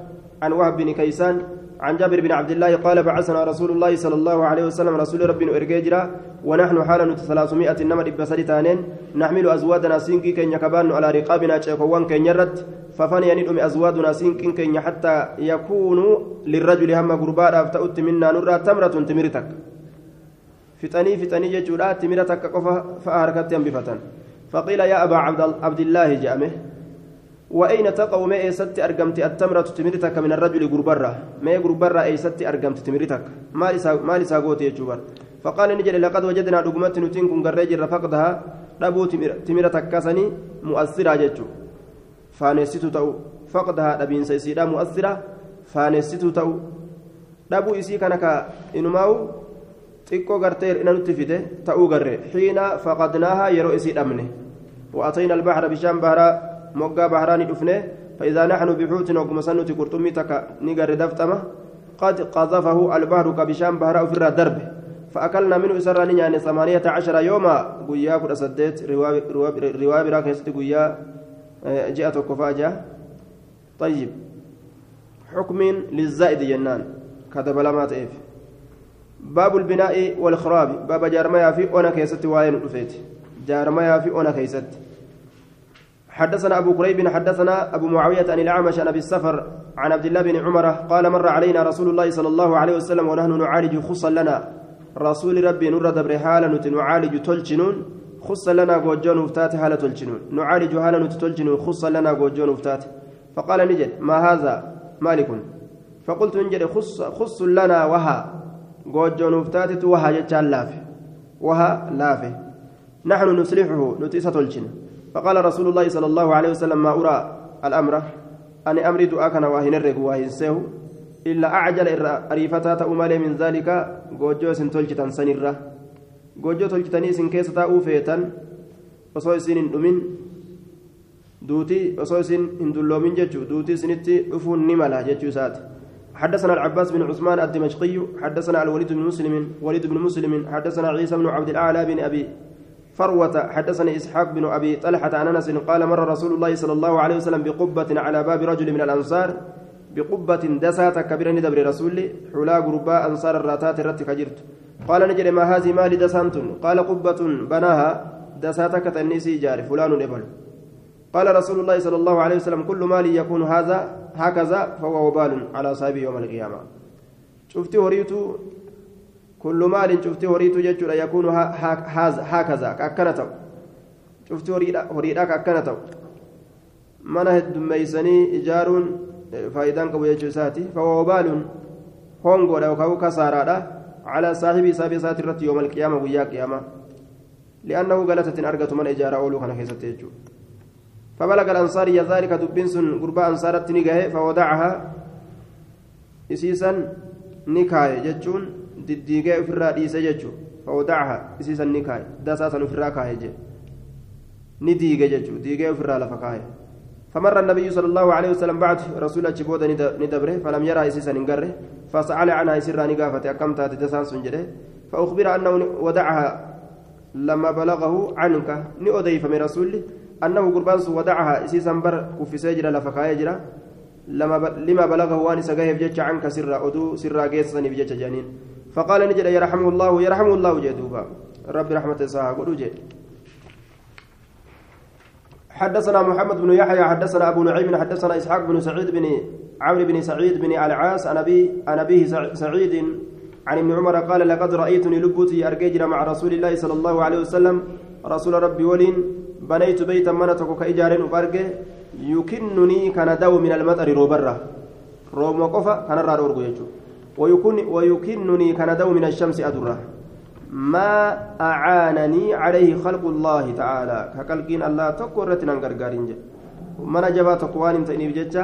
عن وهب بن كيسان عن جابر بن عبد الله قال بعثنا رسول الله صلى الله عليه وسلم رسول ربنا إرجاجرا ونحن حالا ثلاثمائة نمر بسرتانين نحمل أزوادنا سينكي كن يكبان على رقابنا شيكوان كن يرد ففني ندم أزوادنا سينكي كن حتى يكون للرجل هم قربان أفتأت منا نرى تمرة تمرتك. fixanii jechuudha timira takka qofa fa'a harkatti hambifatan faqiila yaa abaa abdillaahi je'ame وأين تقع ما إيست أرقمت التمرة تمرتك من الرجل غربرة ما غربرة إيست أرقمت تمرتك؟ ما لسا ما لسا قوت يجبر فقال نجل لقد وجدنا دقمت نتين كن قريجر فقدها دبو تمرتك كسني مؤثرة جتشو فانستو تو فقدها دبين سيسيدا مؤثرة. فانستو تو دبو إسي كانك إنماو. xiqqoo gartee hir'ina nutti fide ta'uu garre xiina faqadnaaha yeroo isii وأتينا البحر بشام بحرا مقا بحراني دفنه فإذا نحن بحوت وقم سنة قرطمي تكا نقر دفتمة قد قذفه البحر كبشام بحرا في الدرب فأكلنا منه إسراني يعني ثمانية عشر يوما قويا كل سديت رواية براك يستي قويا جاءت وكفاجة طيب حكم للزائد جنان كتب لما تئف باب البناء والخراب باب جارميا في أنا كيست وين رفيت جارميا في أنا كيست حدثنا أبو كريب حدثنا أبو معاوية عن الأعمش عن أبي السفر عن عبد الله بن عمر قال مر علينا رسول الله صلى الله عليه وسلم ونحن نعالج خصا لنا. رسول ربي نور دبر حالا نعالج تلجنون خصا لنا جوجون وفتات حالة تلجنون نعالج حالا تلجنون خصا لنا جوجون وفتات. فقال نجد ما هذا؟ مالك. فقلت نجد خص, خص لنا وها. جوجون وفتات وها جتال لافه. وها لافه. نحن نصلحه نتيسة تلجنون فقال رسول الله صلى الله عليه وسلم ما أرى الأمر؟ أن أمري دعاكنا واهن الرق واهن سيو. إلا أعجل أريفتا تأمالي من ذلك. sanirra goojjoo tolchitanii isin keessa taa'uu feetan osoo isin hin dhumin duutii osoo isin hin dulloomin jechuu duutii isinitti dhufuun ni mala jechuu isaati حدثنا العباس بن عثمان الدمشقي. حدثنا الوليد بن مسلم. وليد بن مسلم. حدثنا عيسى بن عبد الأعلى بن أبي فروة حدثني إسحاق بن أبي طلحة عن أنس قال مر رسول الله صلى الله عليه وسلم بقبة على باب رجل من الأنصار بقبة دسات كبيرة ندبر رسولي حلا غرباء أنصار الراتات الرت كجرت. قال نجري ما هذه مال دسانت قال قبة بناها دسات كتنسي جار فلان إبل قال رسول الله صلى الله عليه وسلم كل مال يكون هذا هكذا فهو وبال على صاحبه يوم القيامة. شفت وريتو كل مال شفت وريتو جتشو يكون هكذا كأكنتو شفت وريدا كأكنتو mana heddummeeysanii ijaaruun faayidaan qabu jechuu isaati fawwabaaluun hongoodha yookaan kasaaraadha calaa saaxibii saabii isaati irratti yooma alqiyaama guyyaa qiyaama li'annahu galatatin argatu mana ijaaraa ooluu kana keessatti jechuudha فبلغ الأنصاري ذلك دبين سن قربا أنصارت نجاه فودعها إسيسا نكاية جتشون دديجة في الرئيس جتشو فودعها إسيسا نكاية داساسا في الراكاية نديجة جتشو ديجة في الرالفكاية فمر النبي صلى الله عليه وسلم بعد رسول جبود ندبره فلم يرى إسيسا نقره فسأل عنها سرا نقافة أكمت تدسان سنجده فأخبر أنه ودعها لما بلغه عنك نؤذي من رسوله أنه قربان ودعها إسيسا بر كفي سجرة لفكاية جرا لما بلغه وان سجاه بجتش عنك سرا أدو سرا جيسني بجتش جانين فقال نجد يرحمه الله يرحمه الله جدوبا رب رحمة ساعة قلوا جد حدثنا محمد بن يحيى حدثنا أبو نعيم حدثنا إسحاق بن سعيد بن عمرو بن سعيد بن العاص عن عن أبيه سعيد عن ابن عمر قال لقد رأيتني لبتي ارججر مع رسول الله صلى الله عليه وسلم. رسول ربي ولين بنيت بيتا منتك كايجار وفرجه يكنني كان دو من المطر روبرة. روم وقفا كان ويكن ويكنني كان دو من الشمس ادره ما أعانني عليه خلق الله تعالى كقلقين الله تقرت نغرغارين من جبا تقوان تني بججا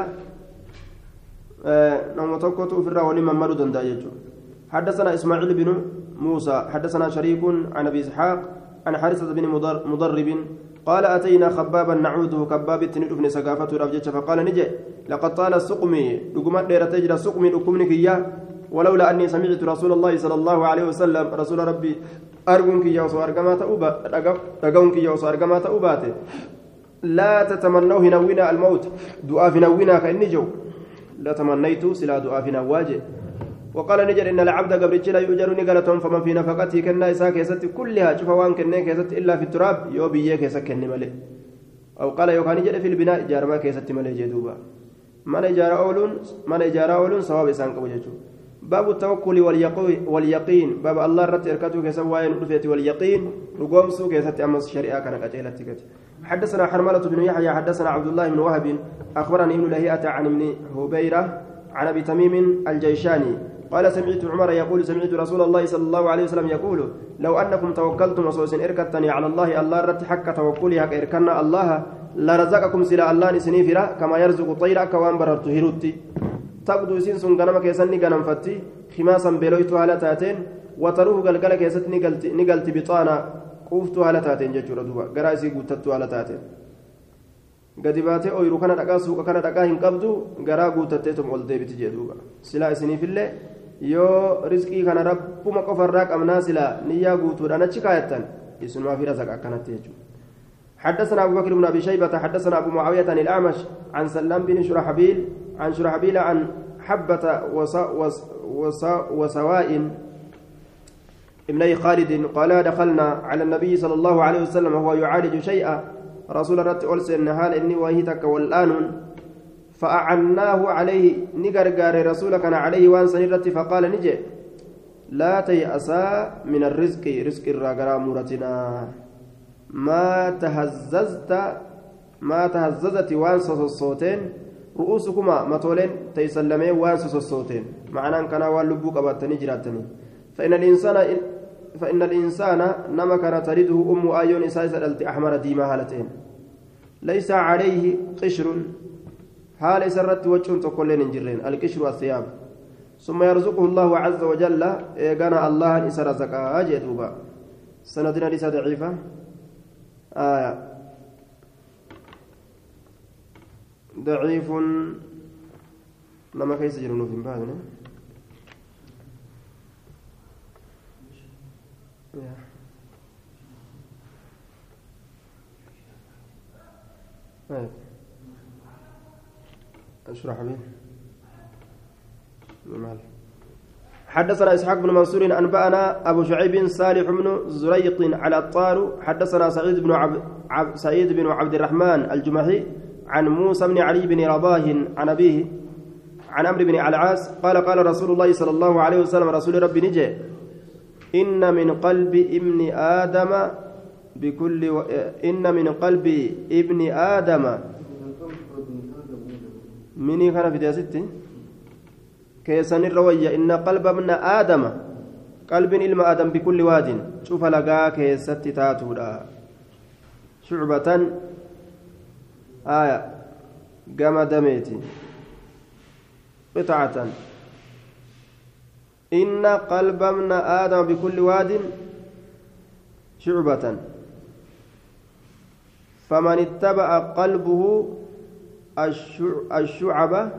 نوم تقوت في الراون ممرو دندا حدثنا اسماعيل بن موسى حدثنا شريك عن ابي اسحاق عن حارثة بن مضرب قال أتينا خبابا نعوده كباب تندفن سقافته رفجة فقال نجي لقد طال سقمي لقمت ليرة تجرى سقمي إياه ولولا أني سمعت رسول الله صلى الله عليه وسلم رسول ربي أرجونك يا وصو أرجما تأوبا رجونك يا وصو أرجما تأوبات لا تتمنوا هنوينا الموت. دعاء هنوينا كأني جو لا تمنيت سلا دعاء هنواجه وقال نجر إن العبد قبل لا يؤجر نقلتهم فمن في نفقته كنا إساء كيست كلها. شوف وان كنا كيست إلا في التراب يو بيه كيست كني ملي. أو قال يو كان نجر في البناء جار ما كيست ملي جدوبا. من إجارة أولون من إجارة أولون سواب إسان قبل باب التوكل واليقين. باب الله رت إركته كسواين رفيت واليقين. رقومسو كيست أمس شريعة كان قتيلة حدثنا حرملة بن يحيى حدثنا عبد الله بن وهب. أخبرني ابن لهيئة عن ابن هبيرة عن أبي تميم الجيشاني. قال سمعت عمر يقول سمعت رسول الله صلى الله عليه وسلم يقول لو أنكم توكلتم وصوص إركتني على الله الله رت حق توكلي حق إركنا الله لرزقكم سلا الله نسنيفرا كما يرزق الطير كوان بررت هيروتي. تبدو سين سن غنم كيسن غنم فتي خماسا بلويت على تاتين وتروه قلقل كيست نقلت بطانا قوفت على تاتين جتشورا دوبا غراسي قوتت على تاتين gadi baatee ooyiruu kana dhaqaa suuqa kana dhaqaa hin qabdu garaa guutatteetum ol deebiti jee duuba silaa isiniifillee yoo riskii kana rabbuma qofarraa qabnaa silaa niyyaa guutuudhaan achi kaayattan isumaa fi rasaqa akkanatti jechuudha حدثنا أبو بكر بن أبي شيبة حدثنا أبو معاوية عن الأعمش عن سلام بن شرحبيل عن شرحبيل عن حبة وسواء ابني خالد قال دخلنا على النبي صلى الله عليه وسلم وهو يعالج شيئا. رسول رت ألسن هال إني وهيتك والآن. فأعناه عليه نقرقار رسولك عليه وان سنرت فقال نجي لا تيأسا من الرزق رزق الراقرا مرتنا ما تهززت ما تهززت وان الصوتين رؤوسكما متولين تيسلمين وان الصوتين معناه كان وان لبوك أباتني جراتني فإن الإنسان نما كان تريده أم آيون إساء أحمر ديما هالتين ليس عليه قشر حال سرت وجه تقولين انجرين الكشر والثياب ثم يرزقه الله عز وجل إيقانا الله إسر زكاة جدوبا سندنا ليس ضعيفة آية ضعيف. لما كيس جرنو في بعضنا. طيب. أشرح به حدثنا إسحاق بن منصور أنبأنا أبو شعيب صالح بن زريق على الطار. حدثنا سعيد بن عب... عب... سعيد بن عبد الرحمن الجمحي عن موسى بن علي بن رباه عن أبيه عن عمرو بن العاص قال قال رسول الله صلى الله عليه وسلم رسول ربي نجي إن من قلب ابن آدم بكل و... إن من قلب ابن آدم مني كان في ستي كيسان الروية إن قلب ابن آدم قلب إلما آدم بكل واد شوف لقا كيست تاتودا شعبة آية. قام دميتي. قطعة. إن قلب ابن آدم بكل واد شعبة. فمن اتبع قلبه الشعب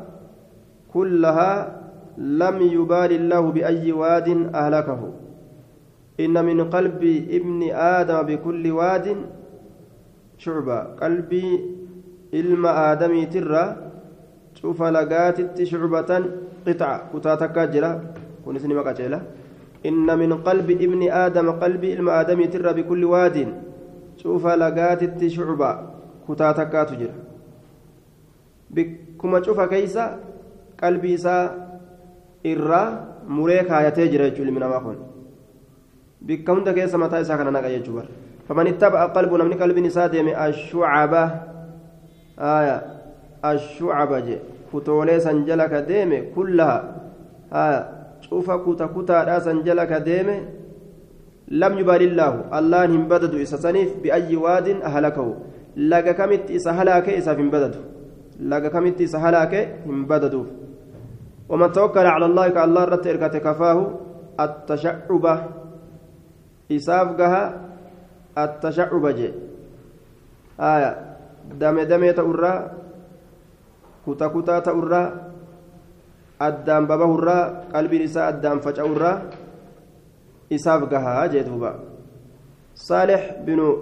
كلها لم يبال الله بأي واد أهلكه. إن من قلب ابن آدم بكل واد شعبة. قلبي إلما آدمي ترى شوف لقاتت شعبة قطعة كتاتك جرا كنت مقاتلة إن من قلب ابن آدم قلبي إلما آدمي ترى بكل واد شوف لقاتت شعبة كتاتك تجرا بكما شوف كيسا qalbii isaa irraa muree kaayatee jira jechuudha ilmi namaa kun bikka hunda keessa mataa isaa kana naqa jechuu bara faman ittaba'a qalbu namni qalbiin isaa deeme ashucaba kullaha aya cufa kuta kutaadhaa san jala ka deeme lam yubaalillaahu allahan hin badadu isa saniif biayyi waadin ahalakahu laga kamitti isa halaake isaaf hin badadu laga kamitti isa halaake hin badaduuf ومن توكل على الله كالله رت إركات كفاه التشعب إسافقها التشعب جي آية دم دم تأرى كتا كتا تأرى الدم بابه الرا قلبي نساء الدم فجأة إسافقها جيتوبا صالح بن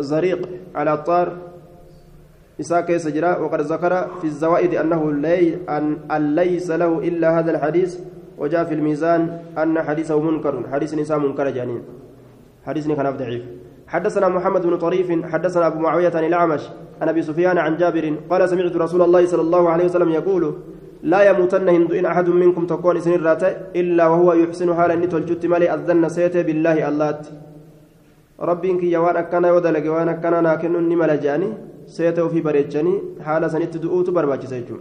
زريق على الطار إساء كيس جرا وقد ذكر في الزوائد أنه لي أن ليس له إلا هذا الحديث وجاء في الميزان أن حديثه منكر حديث نساء منكر جانين حديث كان ضعيف حدثنا محمد بن طريف حدثنا أبو معاوية عن الأعمش عن أبي سفيان عن جابر قال سمعت رسول الله صلى الله عليه وسلم يقول لا يموتن هند إن أحد منكم تكون سن إلا وهو يحسن حالا نتولجت مالي أذن سيته بالله الله ربي إنك يوان أكنا ودلق وان أكنا ناكن نمل جاني سيته في بريتشاني حال سنت دؤوت برباچ سيجو.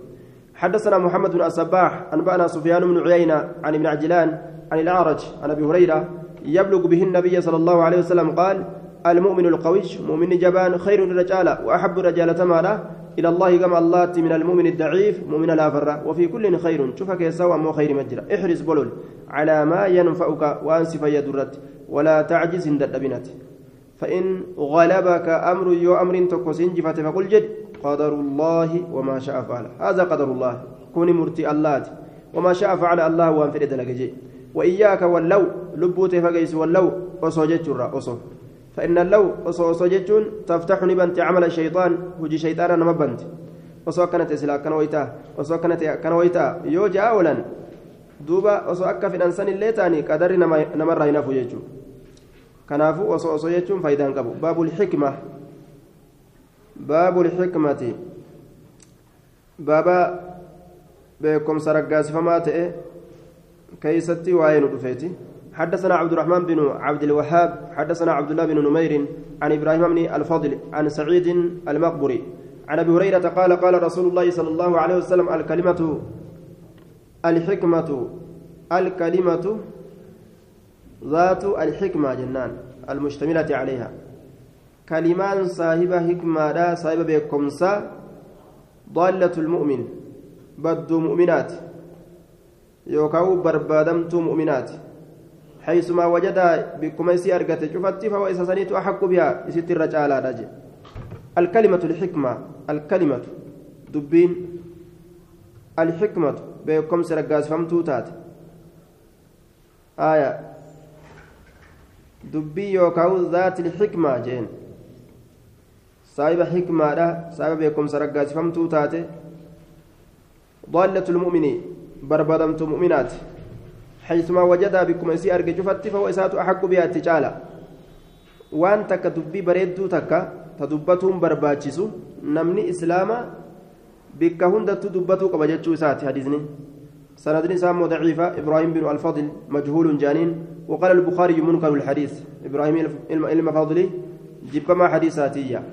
حدثنا محمد بن الصباح أنبأنا سفيان بن عيينة عن ابن عجلان عن الأعرج عن أبي هريرة يبلغ به النبي صلى الله عليه وسلم قال المؤمن القوي مؤمن جبان خير الرجال وأحب الرجال تمالا. إلى الله كما الله من المؤمن الضعيف مؤمن الافر وفي كل خير شوفك يسوى مو خير مجرى. احرص بلول على ما ينفعك وأنسف يدرت ولا تعجز عند الأبنات فإن غلبك أمر يو أمر تكوسين جفت فقل جد. قدر الله وما شاء فعل. هذا قدر الله. كوني مرتي الله. وما شاء فعل الله وان فرد لك وإياك واللو. لبوت فقيس واللو. أصو جتشر أصو فإن اللو أصو جتشون تفتح نبنت عمل الشيطان وجي شيطانا نمبنت ta'e silaa akkana wayitaa osoo akkana ta'e akkana wayitaa yoo ja'a oolan duuba osoo akka fidhan sanillee ta'anii qadarri namarraa hin hafu jechuudha kanaafuu osoo osoo jechuun faayidaan qabu baabul xikma baabul xikmati baaba beekumsa raggaasifamaa ta'e حدثنا عبد الرحمن بن عبد الوهاب حدثنا عبد الله بن نمير عن إبراهيم بن الفضل عن سعيد المقبري. عن أبي هريرة قال قال رسول الله صلى الله عليه وسلم الكلمة الحكمة الكلمة ذات الحكمة جنان المشتملة عليها. كلمان صاحب حكمة لا صاحب بكمسا ضالة المؤمن بدو مؤمنات يوكاو بربادمت مؤمنات. حيثما وجد بكم يسي أرقت شفت فهو إذا سنيت أحق بها يسيت الرجال الكلمة الحكمة الكلمة دبين الحكمة بكم سرقاس فمتو تات آية. دبي يوكاو ذات الحكمة جين. صاحب حكمة لا صاحب بكم سرقاس فمتو تات ضالة المؤمن بربدمت مؤمنات حيثما وجدها بكم يسي أرقى جفتي فهو إسات أحق بها تجالة وأن تك دبي بريدو تكا تدبتهم برباچسو نمني إسلاما بك هندت دبتو قبجتشو إسات حديثني. سند سام ضعيفة إبراهيم بن الفضل مجهول جانين. وقال البخاري منكر الحديث. إبراهيم المفاضلي جبما حديثاتية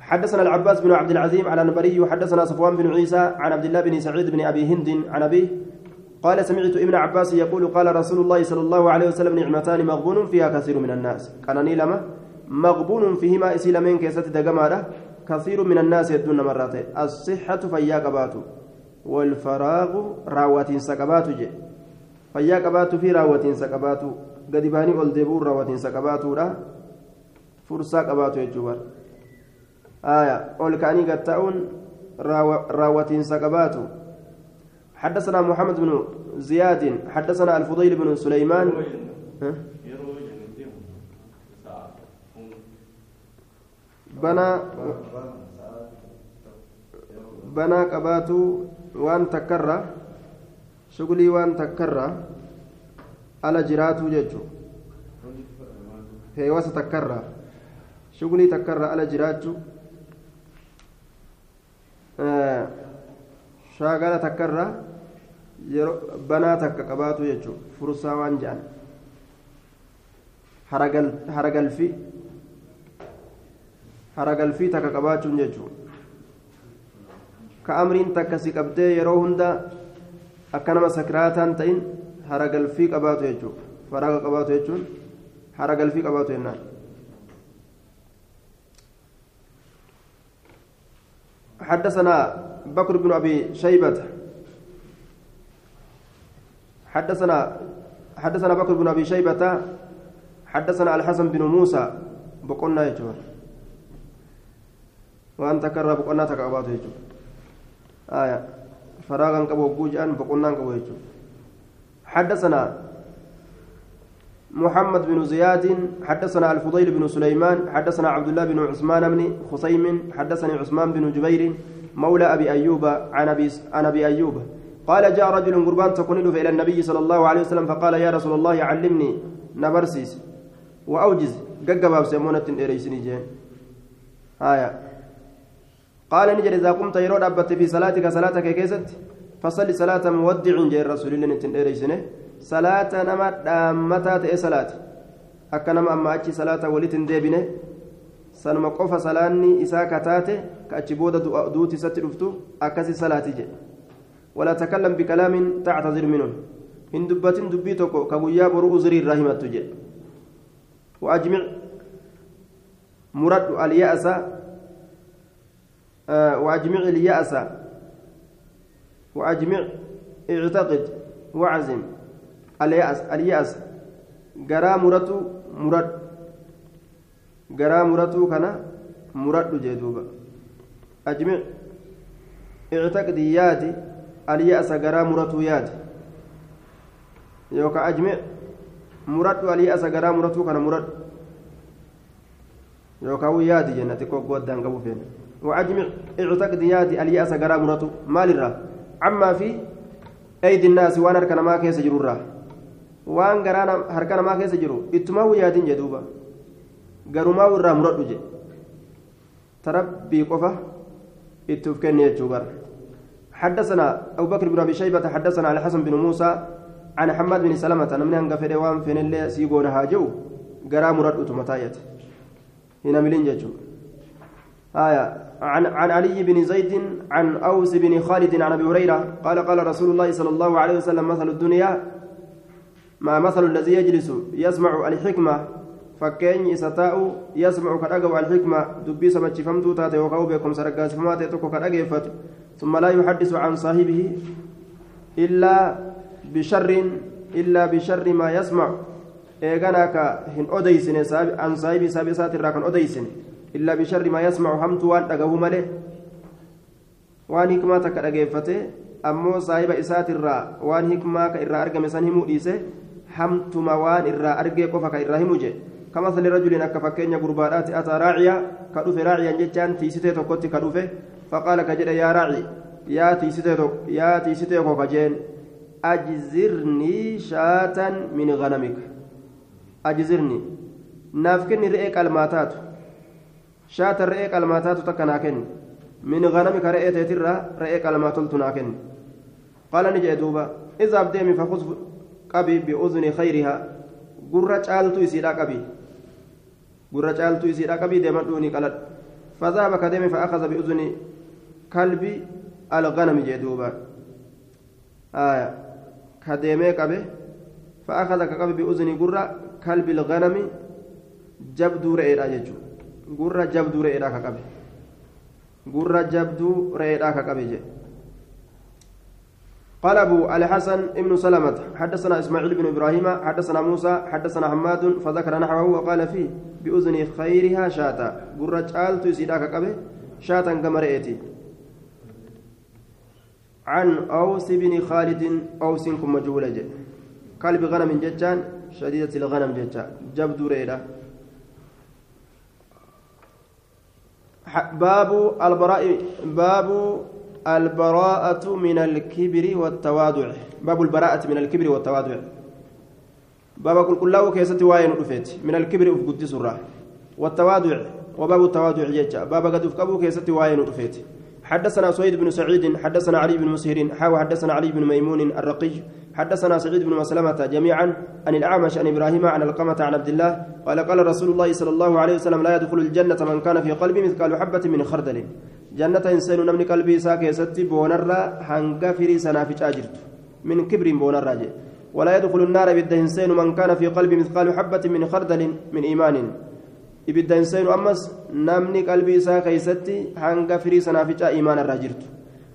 حدثنا العباس بن عبد العزيم على نبري وحدثنا صفوان بن عيسى عن عبد الله بن سعيد بن أبي هند عن أبيه قال سمعت ابن عباس يقول قال رسول الله صلى الله عليه وسلم نعمتان مغبون فيها كثير من الناس. كان لما مغبون فيهما إسيل من كيسة دقمارة كثير من الناس يدون مرات. الصحة فيا والفراغ راوة سكبات جي. فيا في راوة سكبات قد باني أولدبور راوة سكبات فرصة قبات يجوبر آية أول كأني قد تأون راوة سكبات حدثنا محمد بن زياد حدثنا الفضيل بن سليمان. بنى بنى قباتو وان تكرر. شغلي وان تكرر. على جراتو ججو. هي واسه تكرر. شغلي تكرر على جراتو. آه yeroo banaa takka qabaatu jechuudha fursaa waan jedhan haragalfii haragalfii takka qabaachuun jechuudha ka amriin takka si qabdee yeroo hunda akka nama sakiraataan ta'in haragalfii qabaatu jechuudha faraga qabaatu jechuun haragalfii qabaatu jennaan. حدثنا بكر بن أبي شيبة حدثنا حدثنا بكر بن أبي شيبة حدثنا الحسن بن موسى بقنا يجور وأن تكرر بقنا تكابات يجور آية. فراغا كبو جوجان بقنا كبو حدثنا محمد بن زياد حدثنا الفضيل بن سليمان حدثنا عبد الله بن عثمان بن خصيم حدثني عثمان بن جبير مولى أبي أيوب عن أبي عن أبي أيوب. قال جاء رجل qurbaan takkoon إلى النبي صلى الله عليه وسلم فقال يا رسول الله علمني na barsiis وأوجز gaggabaabsi hammoonaa irreessinii jechiin آية. قال ni jedhe إذا قمت yeroo dhaabbatte في صلاتك صلاتك keessatti؟ فصلي صلاة مودع jechiin رسول الله hin taane irreessinii. صلاة nama dhaammataa ta'ii صلاة. akka nama amma achii صلاة walitti hin deebinee sanuma qofa salaanni isaa kataate ka achi booda duuti isatti dhuftu ولا تكلم بكلام تعتذر منه. إن دبت دبيتك كغيا برو أزري الرحمة جد وأجمع مرد اليأس آه وأجمع اليأس. وأجمع اعتقد وعزم اليأس اليأس. جرى مرد مرد. muratuu kana muradhu jee duuba ajmic ictaqdi yaadi اليأس غرا مرتو ياد يوكا أجمع مرتو اليأس غرا مرتو كان مرد يوكا وياد جنة كوكو ودان قبو فين وأجمع اعتقد يادي اليأس غرا مرتو مال الرا عما في أيدي الناس وأنا كان ما كيس جرورا waan garaa harka namaa keessa jiru ittumaa yaadin jedhuuba garumaa irraa muradhu je tarabbii qofa itti uf kenne jechuu bara. حدثنا أبو بكر بن أبي شيبة حدثنا على حسن بن موسى عن حماد بن سلمة من أنقى في روان فين اللي سيقون هاجو قرا مرد أتمتايت هنا ملين جتشو آية عن عن علي بن زيد عن أوس بن خالد عن أبي هريرة قال قال رسول الله صلى الله عليه وسلم مثل الدنيا ما مثل الذي يجلس يسمع الحكمة فكين ستاء يسمع كرقوا الحكمة دبي سمتش فمتو تاتي وقو بكم سرقاس فما تتوكو كرقفت ثم لا يحدث عن صاحبه إلا بشر إلا بشر ما يسمع. إيغانا كهن أديسن عن صاحبه سابي ساتر كان أديسن إلا بشر ما يسمع همت وان أقه ملي. وان حكمة كرقفته أمو صاحب إساتر وان حكمة كإرى أرقم سنهم إيسه ka irraa himu je kamasali rajulin akka fakkeenya gurbaadhaati ataa raaciya ka dhufe raaciyan jechaan tiisitee tokkotti ka dhufe tiisitee koo ka jeen ajzirnii shaatan min ganamika ajzirnii naaf kenni re'ee qalmaataatu shaatan re'ee qalmaataatu takka naa kenni min ganamika re'ee teetirraa re'ee qalmaatoltu naa kenni qaala ni jedhe duuba izaaf deemi fakus qabi bi'uzni khayrihaa gurra caaltu isiidha qabi gurra caaltu isiidha qabi deemadhuuni qaladhu فذهب كدم فأخذ بأذن كلب الغنم جدوبا آية كدم كبه فأخذ كقب بأذن قرة كلب الغنم جبدو رئيرا ججو قرة جبدو رئيرا كقبه قرة جبدو رئيرا كقبه قال أبو الحسن ابن سلمة حدثنا إسماعيل بن إبراهيم حدثنا موسى حدثنا حماد فذكر نحوه وقال فيه بأذن خيرها شاتا قرة آلت يسيداك قبه شاتا كمرئتي عن أوس بن خالد أوس كم مجهولة كلب غنم جتان شديدة الغنم جتان. جبد ريدا باب البراء باب البراءة من الكبر والتواضع. باب البراءة من الكبر والتواضع. باب كل كله كيست واين رفيت من الكبر أفقد سرة والتواضع. وباب التواضع جيتشا باب gad of qabuu keessatti waa'een dhufe حدثنا سويد بن سعيد حدثنا علي بن مسهر حاو حدثنا علي بن ميمون الرقي حدثنا سعيد بن مسلمة جميعا عن الأعمش عن إبراهيم عن علقمة عن عبد الله قال قال رسول الله صلى الله عليه وسلم لا يدخل الجنة من كان في قلبه مثقال حبة من خردل. جنة hin seenan namni قلبي isaa keessatti boonarraa hanga firii sanaafaa jirte. من كبر boonarraa ولا يدخل النار ibidda hin seenan من كان في قلبه مثقال حبة من خردل من إيمان. إبدا إنسان أمس نمني قلبي ساكي ستي هنگا فري سنافج إيمان الراجرت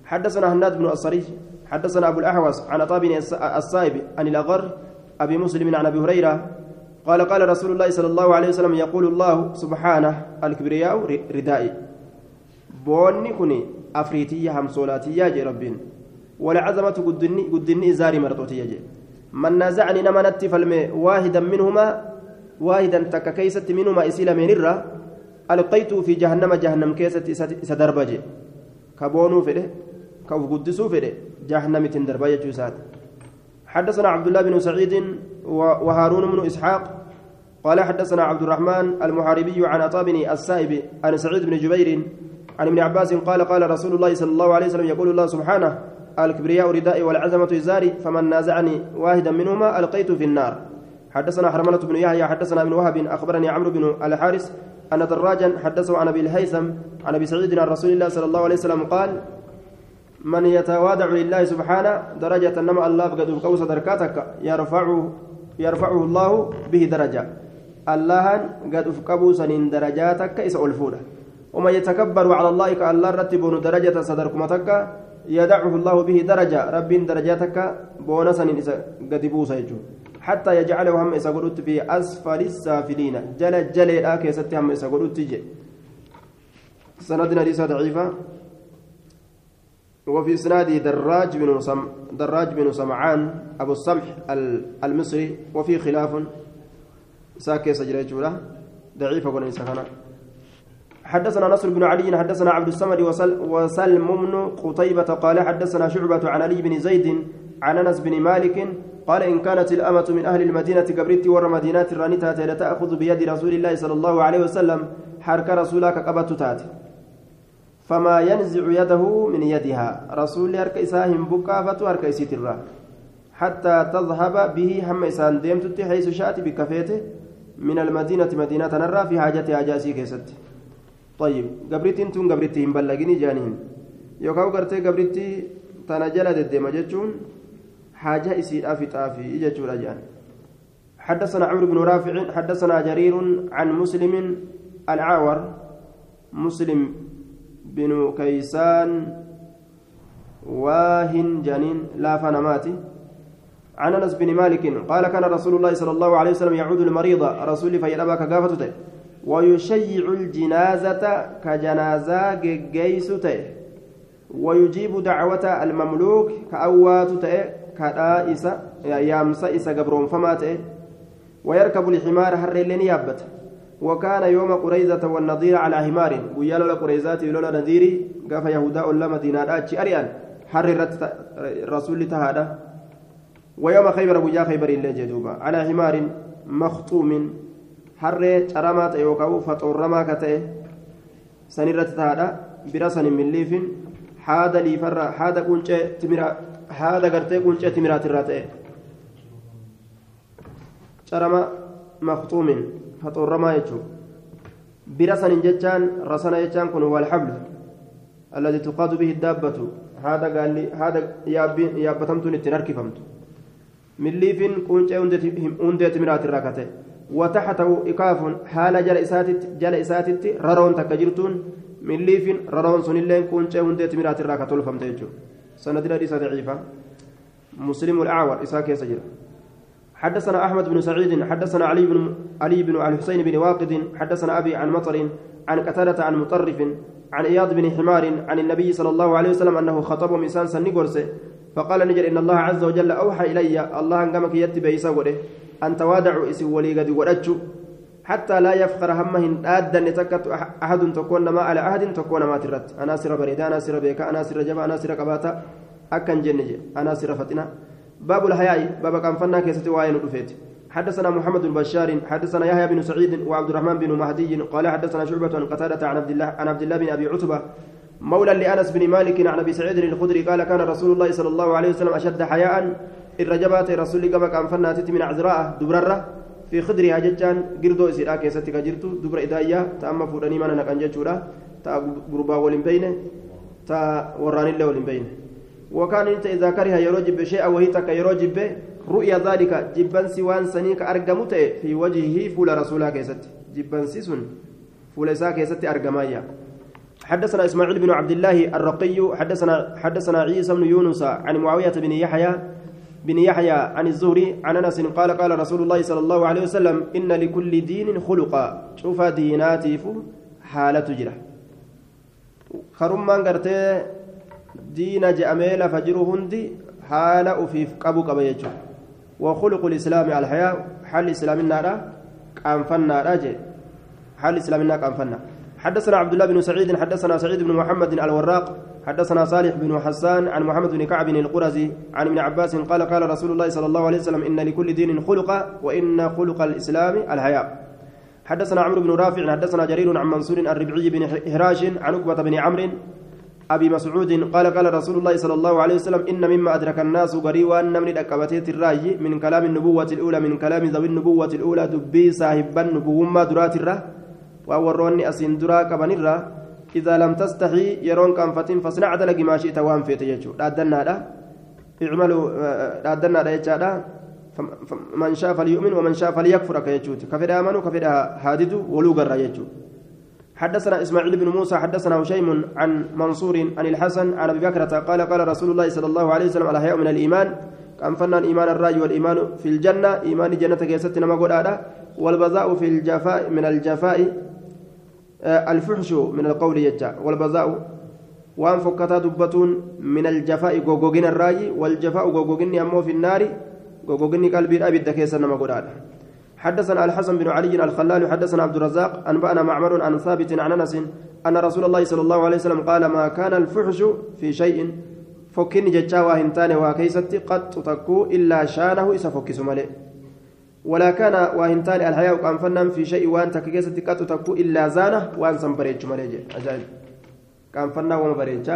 حدثنا هناد بن الصريح حدثنا أبو الأحوص عن عطاء بن الصائب عن الأغر أبي مسلم عن أبي هريرة قال قال رسول الله صلى الله عليه وسلم يقول الله سبحانه الكبرياء ردائي boonni kun afriitiyya hamsoolaatiyyaa jee rabbiin. Walcazamatu guddinni izaarii marxootiyya jee. Man naazacani nama natti falme waahidan lameenirra alqaytuu fi jahannama jahannam keessatti isa darba jee ka boonuu fedhe ka uf guddisuu fedhe jahannamitin darba jechuu isaati حدثنا عبد الله بن سعيد وهارون بن إسحاق قال حدثنا عبد الرحمن المحاربي عن عطاء بن السائب عن سعيد بن جبير عن ابن عباس قال قال رسول الله صلى الله عليه وسلم يقول الله سبحانه الكبرياء ردائي والعزمة إزاري فمن نازعني واحدا منهما ألقيت في النار. حدثنا حرملة بن يحيى حدثنا ابن وهب أخبرني عمرو بن الحارث أن دراجا حدثه عن أبي الهيثم عن أبي سعيد رسول الله صلى الله عليه وسلم قال من يتواضع لله سبحانه درجة نمأ الله قد قوس دركاتك يرفعه يرفعه الله به درجة. الله قد أفقبوا سنين درجاتك إس ألفوله ومن يتكبر على الله كالله رتبون درجة صدركم تكا يدعه الله به درجة. رب درجاتك بونسا قد بوسا حتى يجعله هم إسقلت في أسفل السافلين. جل جل آكي ستي هم إسقلت جي سندنا ليس ضعيفة وفي إسناده دراج بن سم دراج بن سمعان أبو السمح المصري. وفي خلاف ساكي سجري ضعيف وليس كان. حدثنا نصر بن علي حدثنا عبد الصمد وسل وسلم بن قتيبة قال حدثنا شعبة عن علي بن زيد عن أنس بن مالك قال إن كانت الأمة من أهل المدينة قبرت ور مدينة رانتات لتأخذ بيد رسول الله صلى الله عليه وسلم حرك رسولك قبت تاتي. فما ينزع يده من يدها. رسول هرك إساهم بكافة هرك إسيترا حتى تذهب به هم إسان ديمت حيث شاءت بكفيته من المدينة مدينة نرى في حاجة أجاسي كيست طيب قبرتين تون قبرتين بلغني جانين يوكاو قرتي قبرتي تنجل ددما جتشون. حاجة إسير أفي تافي إجتشون أجان حدثنا عمرو بن رافع حدثنا جرير عن مسلم العاور مسلم بن كيسان واهن جنين لا فنماتي عن أنس بن مالك قال كان رسول الله صلى الله عليه وسلم يعود المريض رسول فيلبى كغافته ويشيع الجنازة كجنازة جيسته ويجيب دعوة المملوك كأوات كدائسة يامسا إسا قبرون فماته ويركب الحمار هر لين يابته وكان يوم قريزة والنظير على حمار ويا لولا قريزات لولا نذيري قاف يهودا ولا مدينة أتشي أريان حررت رسول تهادا ويوم خيبر ويا خيبر اللي جدوبا على حمار مخطوم حر شرمات يوكاو فطورما كتئ سنرت تهادا برسن من ليف حاد ليفر حاد قنچه تمرا حاد غرتي قنچه تمرات الراتئ شرما مخطوم faxoorramaa jechuudha bira sanin jechaan rasana jechaan kun walxablu alladii tuqaadu bihi daabbatu haada gaalli haada yaabbatamtuun ittiin harkifamtu milliifin quuncee hundeeti miraatirraa kate وتحته إكاف حال جل إساتت جل إساتت ررون تكجرتون ررون سنلين كون شيء هندت مرات الراكة تلفم تيجو. سندنا دي ضعيفة مسلم الأعور إساك يسجل حدثنا أحمد بن سعيد حدثنا علي بن علي بن الحسين بن واقد حدثنا أبي عن مطر عن قتادة عن مطرف عن إياض بن حمار عن النبي صلى الله عليه وسلم أنه خطب مسان سنقرس فقال نجر إن الله عز وجل أوحى إلي الله أنقمك يتبع يسوره أن توادعوا إسي ولي قد حتى لا يفخر همهن آدا نتكت أحد تكون ما على أحد تكون ما ترت. أنا سر بريدا أنا سر بيكا أنا سر جبا أنا سر قباتا. أكن جنجي أنا سر فتنا باب الحياء باب qaanfannaa keessatti waa'een dhufe حدثنا محمد بن بشار حدثنا يحيى بن سعيد وعبد الرحمن بن مهدي قال حدثنا شعبة عن قتادة عن عبد الله عن عبد الله بن أبي عتبة مولى لأنس بن مالك عن أبي سعيد الخدري قال كان رسول الله صلى الله عليه وسلم أشد حياء irra jabaata رسول kama qaanfannaatti من عذراء dubarraa. في خدرها jechaan girdoo isiirraa keessatti ka jirtu dubra intala taate hamma fuudhanii mana naqan jechuudha ta gurbaa waliin beenne تا وراني الله بينه. وكان إنت إذا كره يروجب شيئا وهي تك يروجب رؤيا ذلك جبن سوان سنيك ارغمت في وجهه فول رسولك كيست جبن سن فول سا كيست ارغمايا حدثنا إسماعيل بن عبد الله الرقي حدثنا حدثنا عيسى بن يونس عن معاوية بن يحيى بن يحيى عن الزهري عن أنس قال قال رسول الله صلى الله عليه وسلم إن لكل دين خلقا. شوف ديناتي حالة جرة. خرمان قرتي lafa jiru hundi haala ufiif qabu qaba jechuudha وخلق الإسلام الحياة. حال إسلامنا لا قانفنا لا حال إسلامنا قانفنا حدثنا عبد الله بن سعيد حدثنا سعيد بن محمد الوراق حدثنا صالح بن حسان عن محمد بن كعب القرزي عن ابن عباس قال قال رسول الله صلى الله عليه وسلم إن لكل دين خلقا وإن خلق الإسلام الحياة حدثنا عمرو بن رافع حدثنا جرير عن منصور الربعي بن هراش عن عقبة بن عمرو أبي مسعود قال قال رسول الله صلى الله عليه وسلم إن مما أدرك الناس غريوا نمن الأكبتيت الرأي من كلام النبوة الأولى من كلام ذوي النبوة الأولى دبي صاحب النبوة ما درات الرا ووروني أسين درا كبن الرا إذا لم تستحي يرون كان فتن فاصنع دلق ما شئت وان فيت يجو. دادنا لا. اعملوا دادنا لا يجادا من شاء فليؤمن ومن شاء فليكفر كيجوت كفر آمنوا كفر هادد ولو قرر يجو. حدثنا إسماعيل بن موسى حدثنا هشيم عن منصور عن الحسن عن أبي بكرة قال قال رسول الله صلى الله عليه وسلم الحياء من الإيمان. كان فنان إيمان الرأي والإيمان في الجنة. إيمان جنة كيستنا ما قد والبذاء في الجفاء من الجفاء. الفحش من القول يجا والبذاء وان فكتا دبتون من الجفاء غوغوغين الرأي والجفاء غوغوغين أمو في النار غوغوغين قلبي الأبي الدكيس نما قرآن حدثنا الحسن بن علي الخلال حدثنا عبد الرزاق أنبأنا معمر عن ثابت عن أنس أن رسول الله صلى الله عليه وسلم قال ما كان الفحش في شيء؟ فكني جتشا واهنتان وكيستي قد تكو إلا شانه إسا فكس ملئ ولا كان واهنتان الحياة قام فنان في شيء وان تكيستي قد تكو إلا زانه وان سنبريج ملئ أجائب قام فنان ومبريج.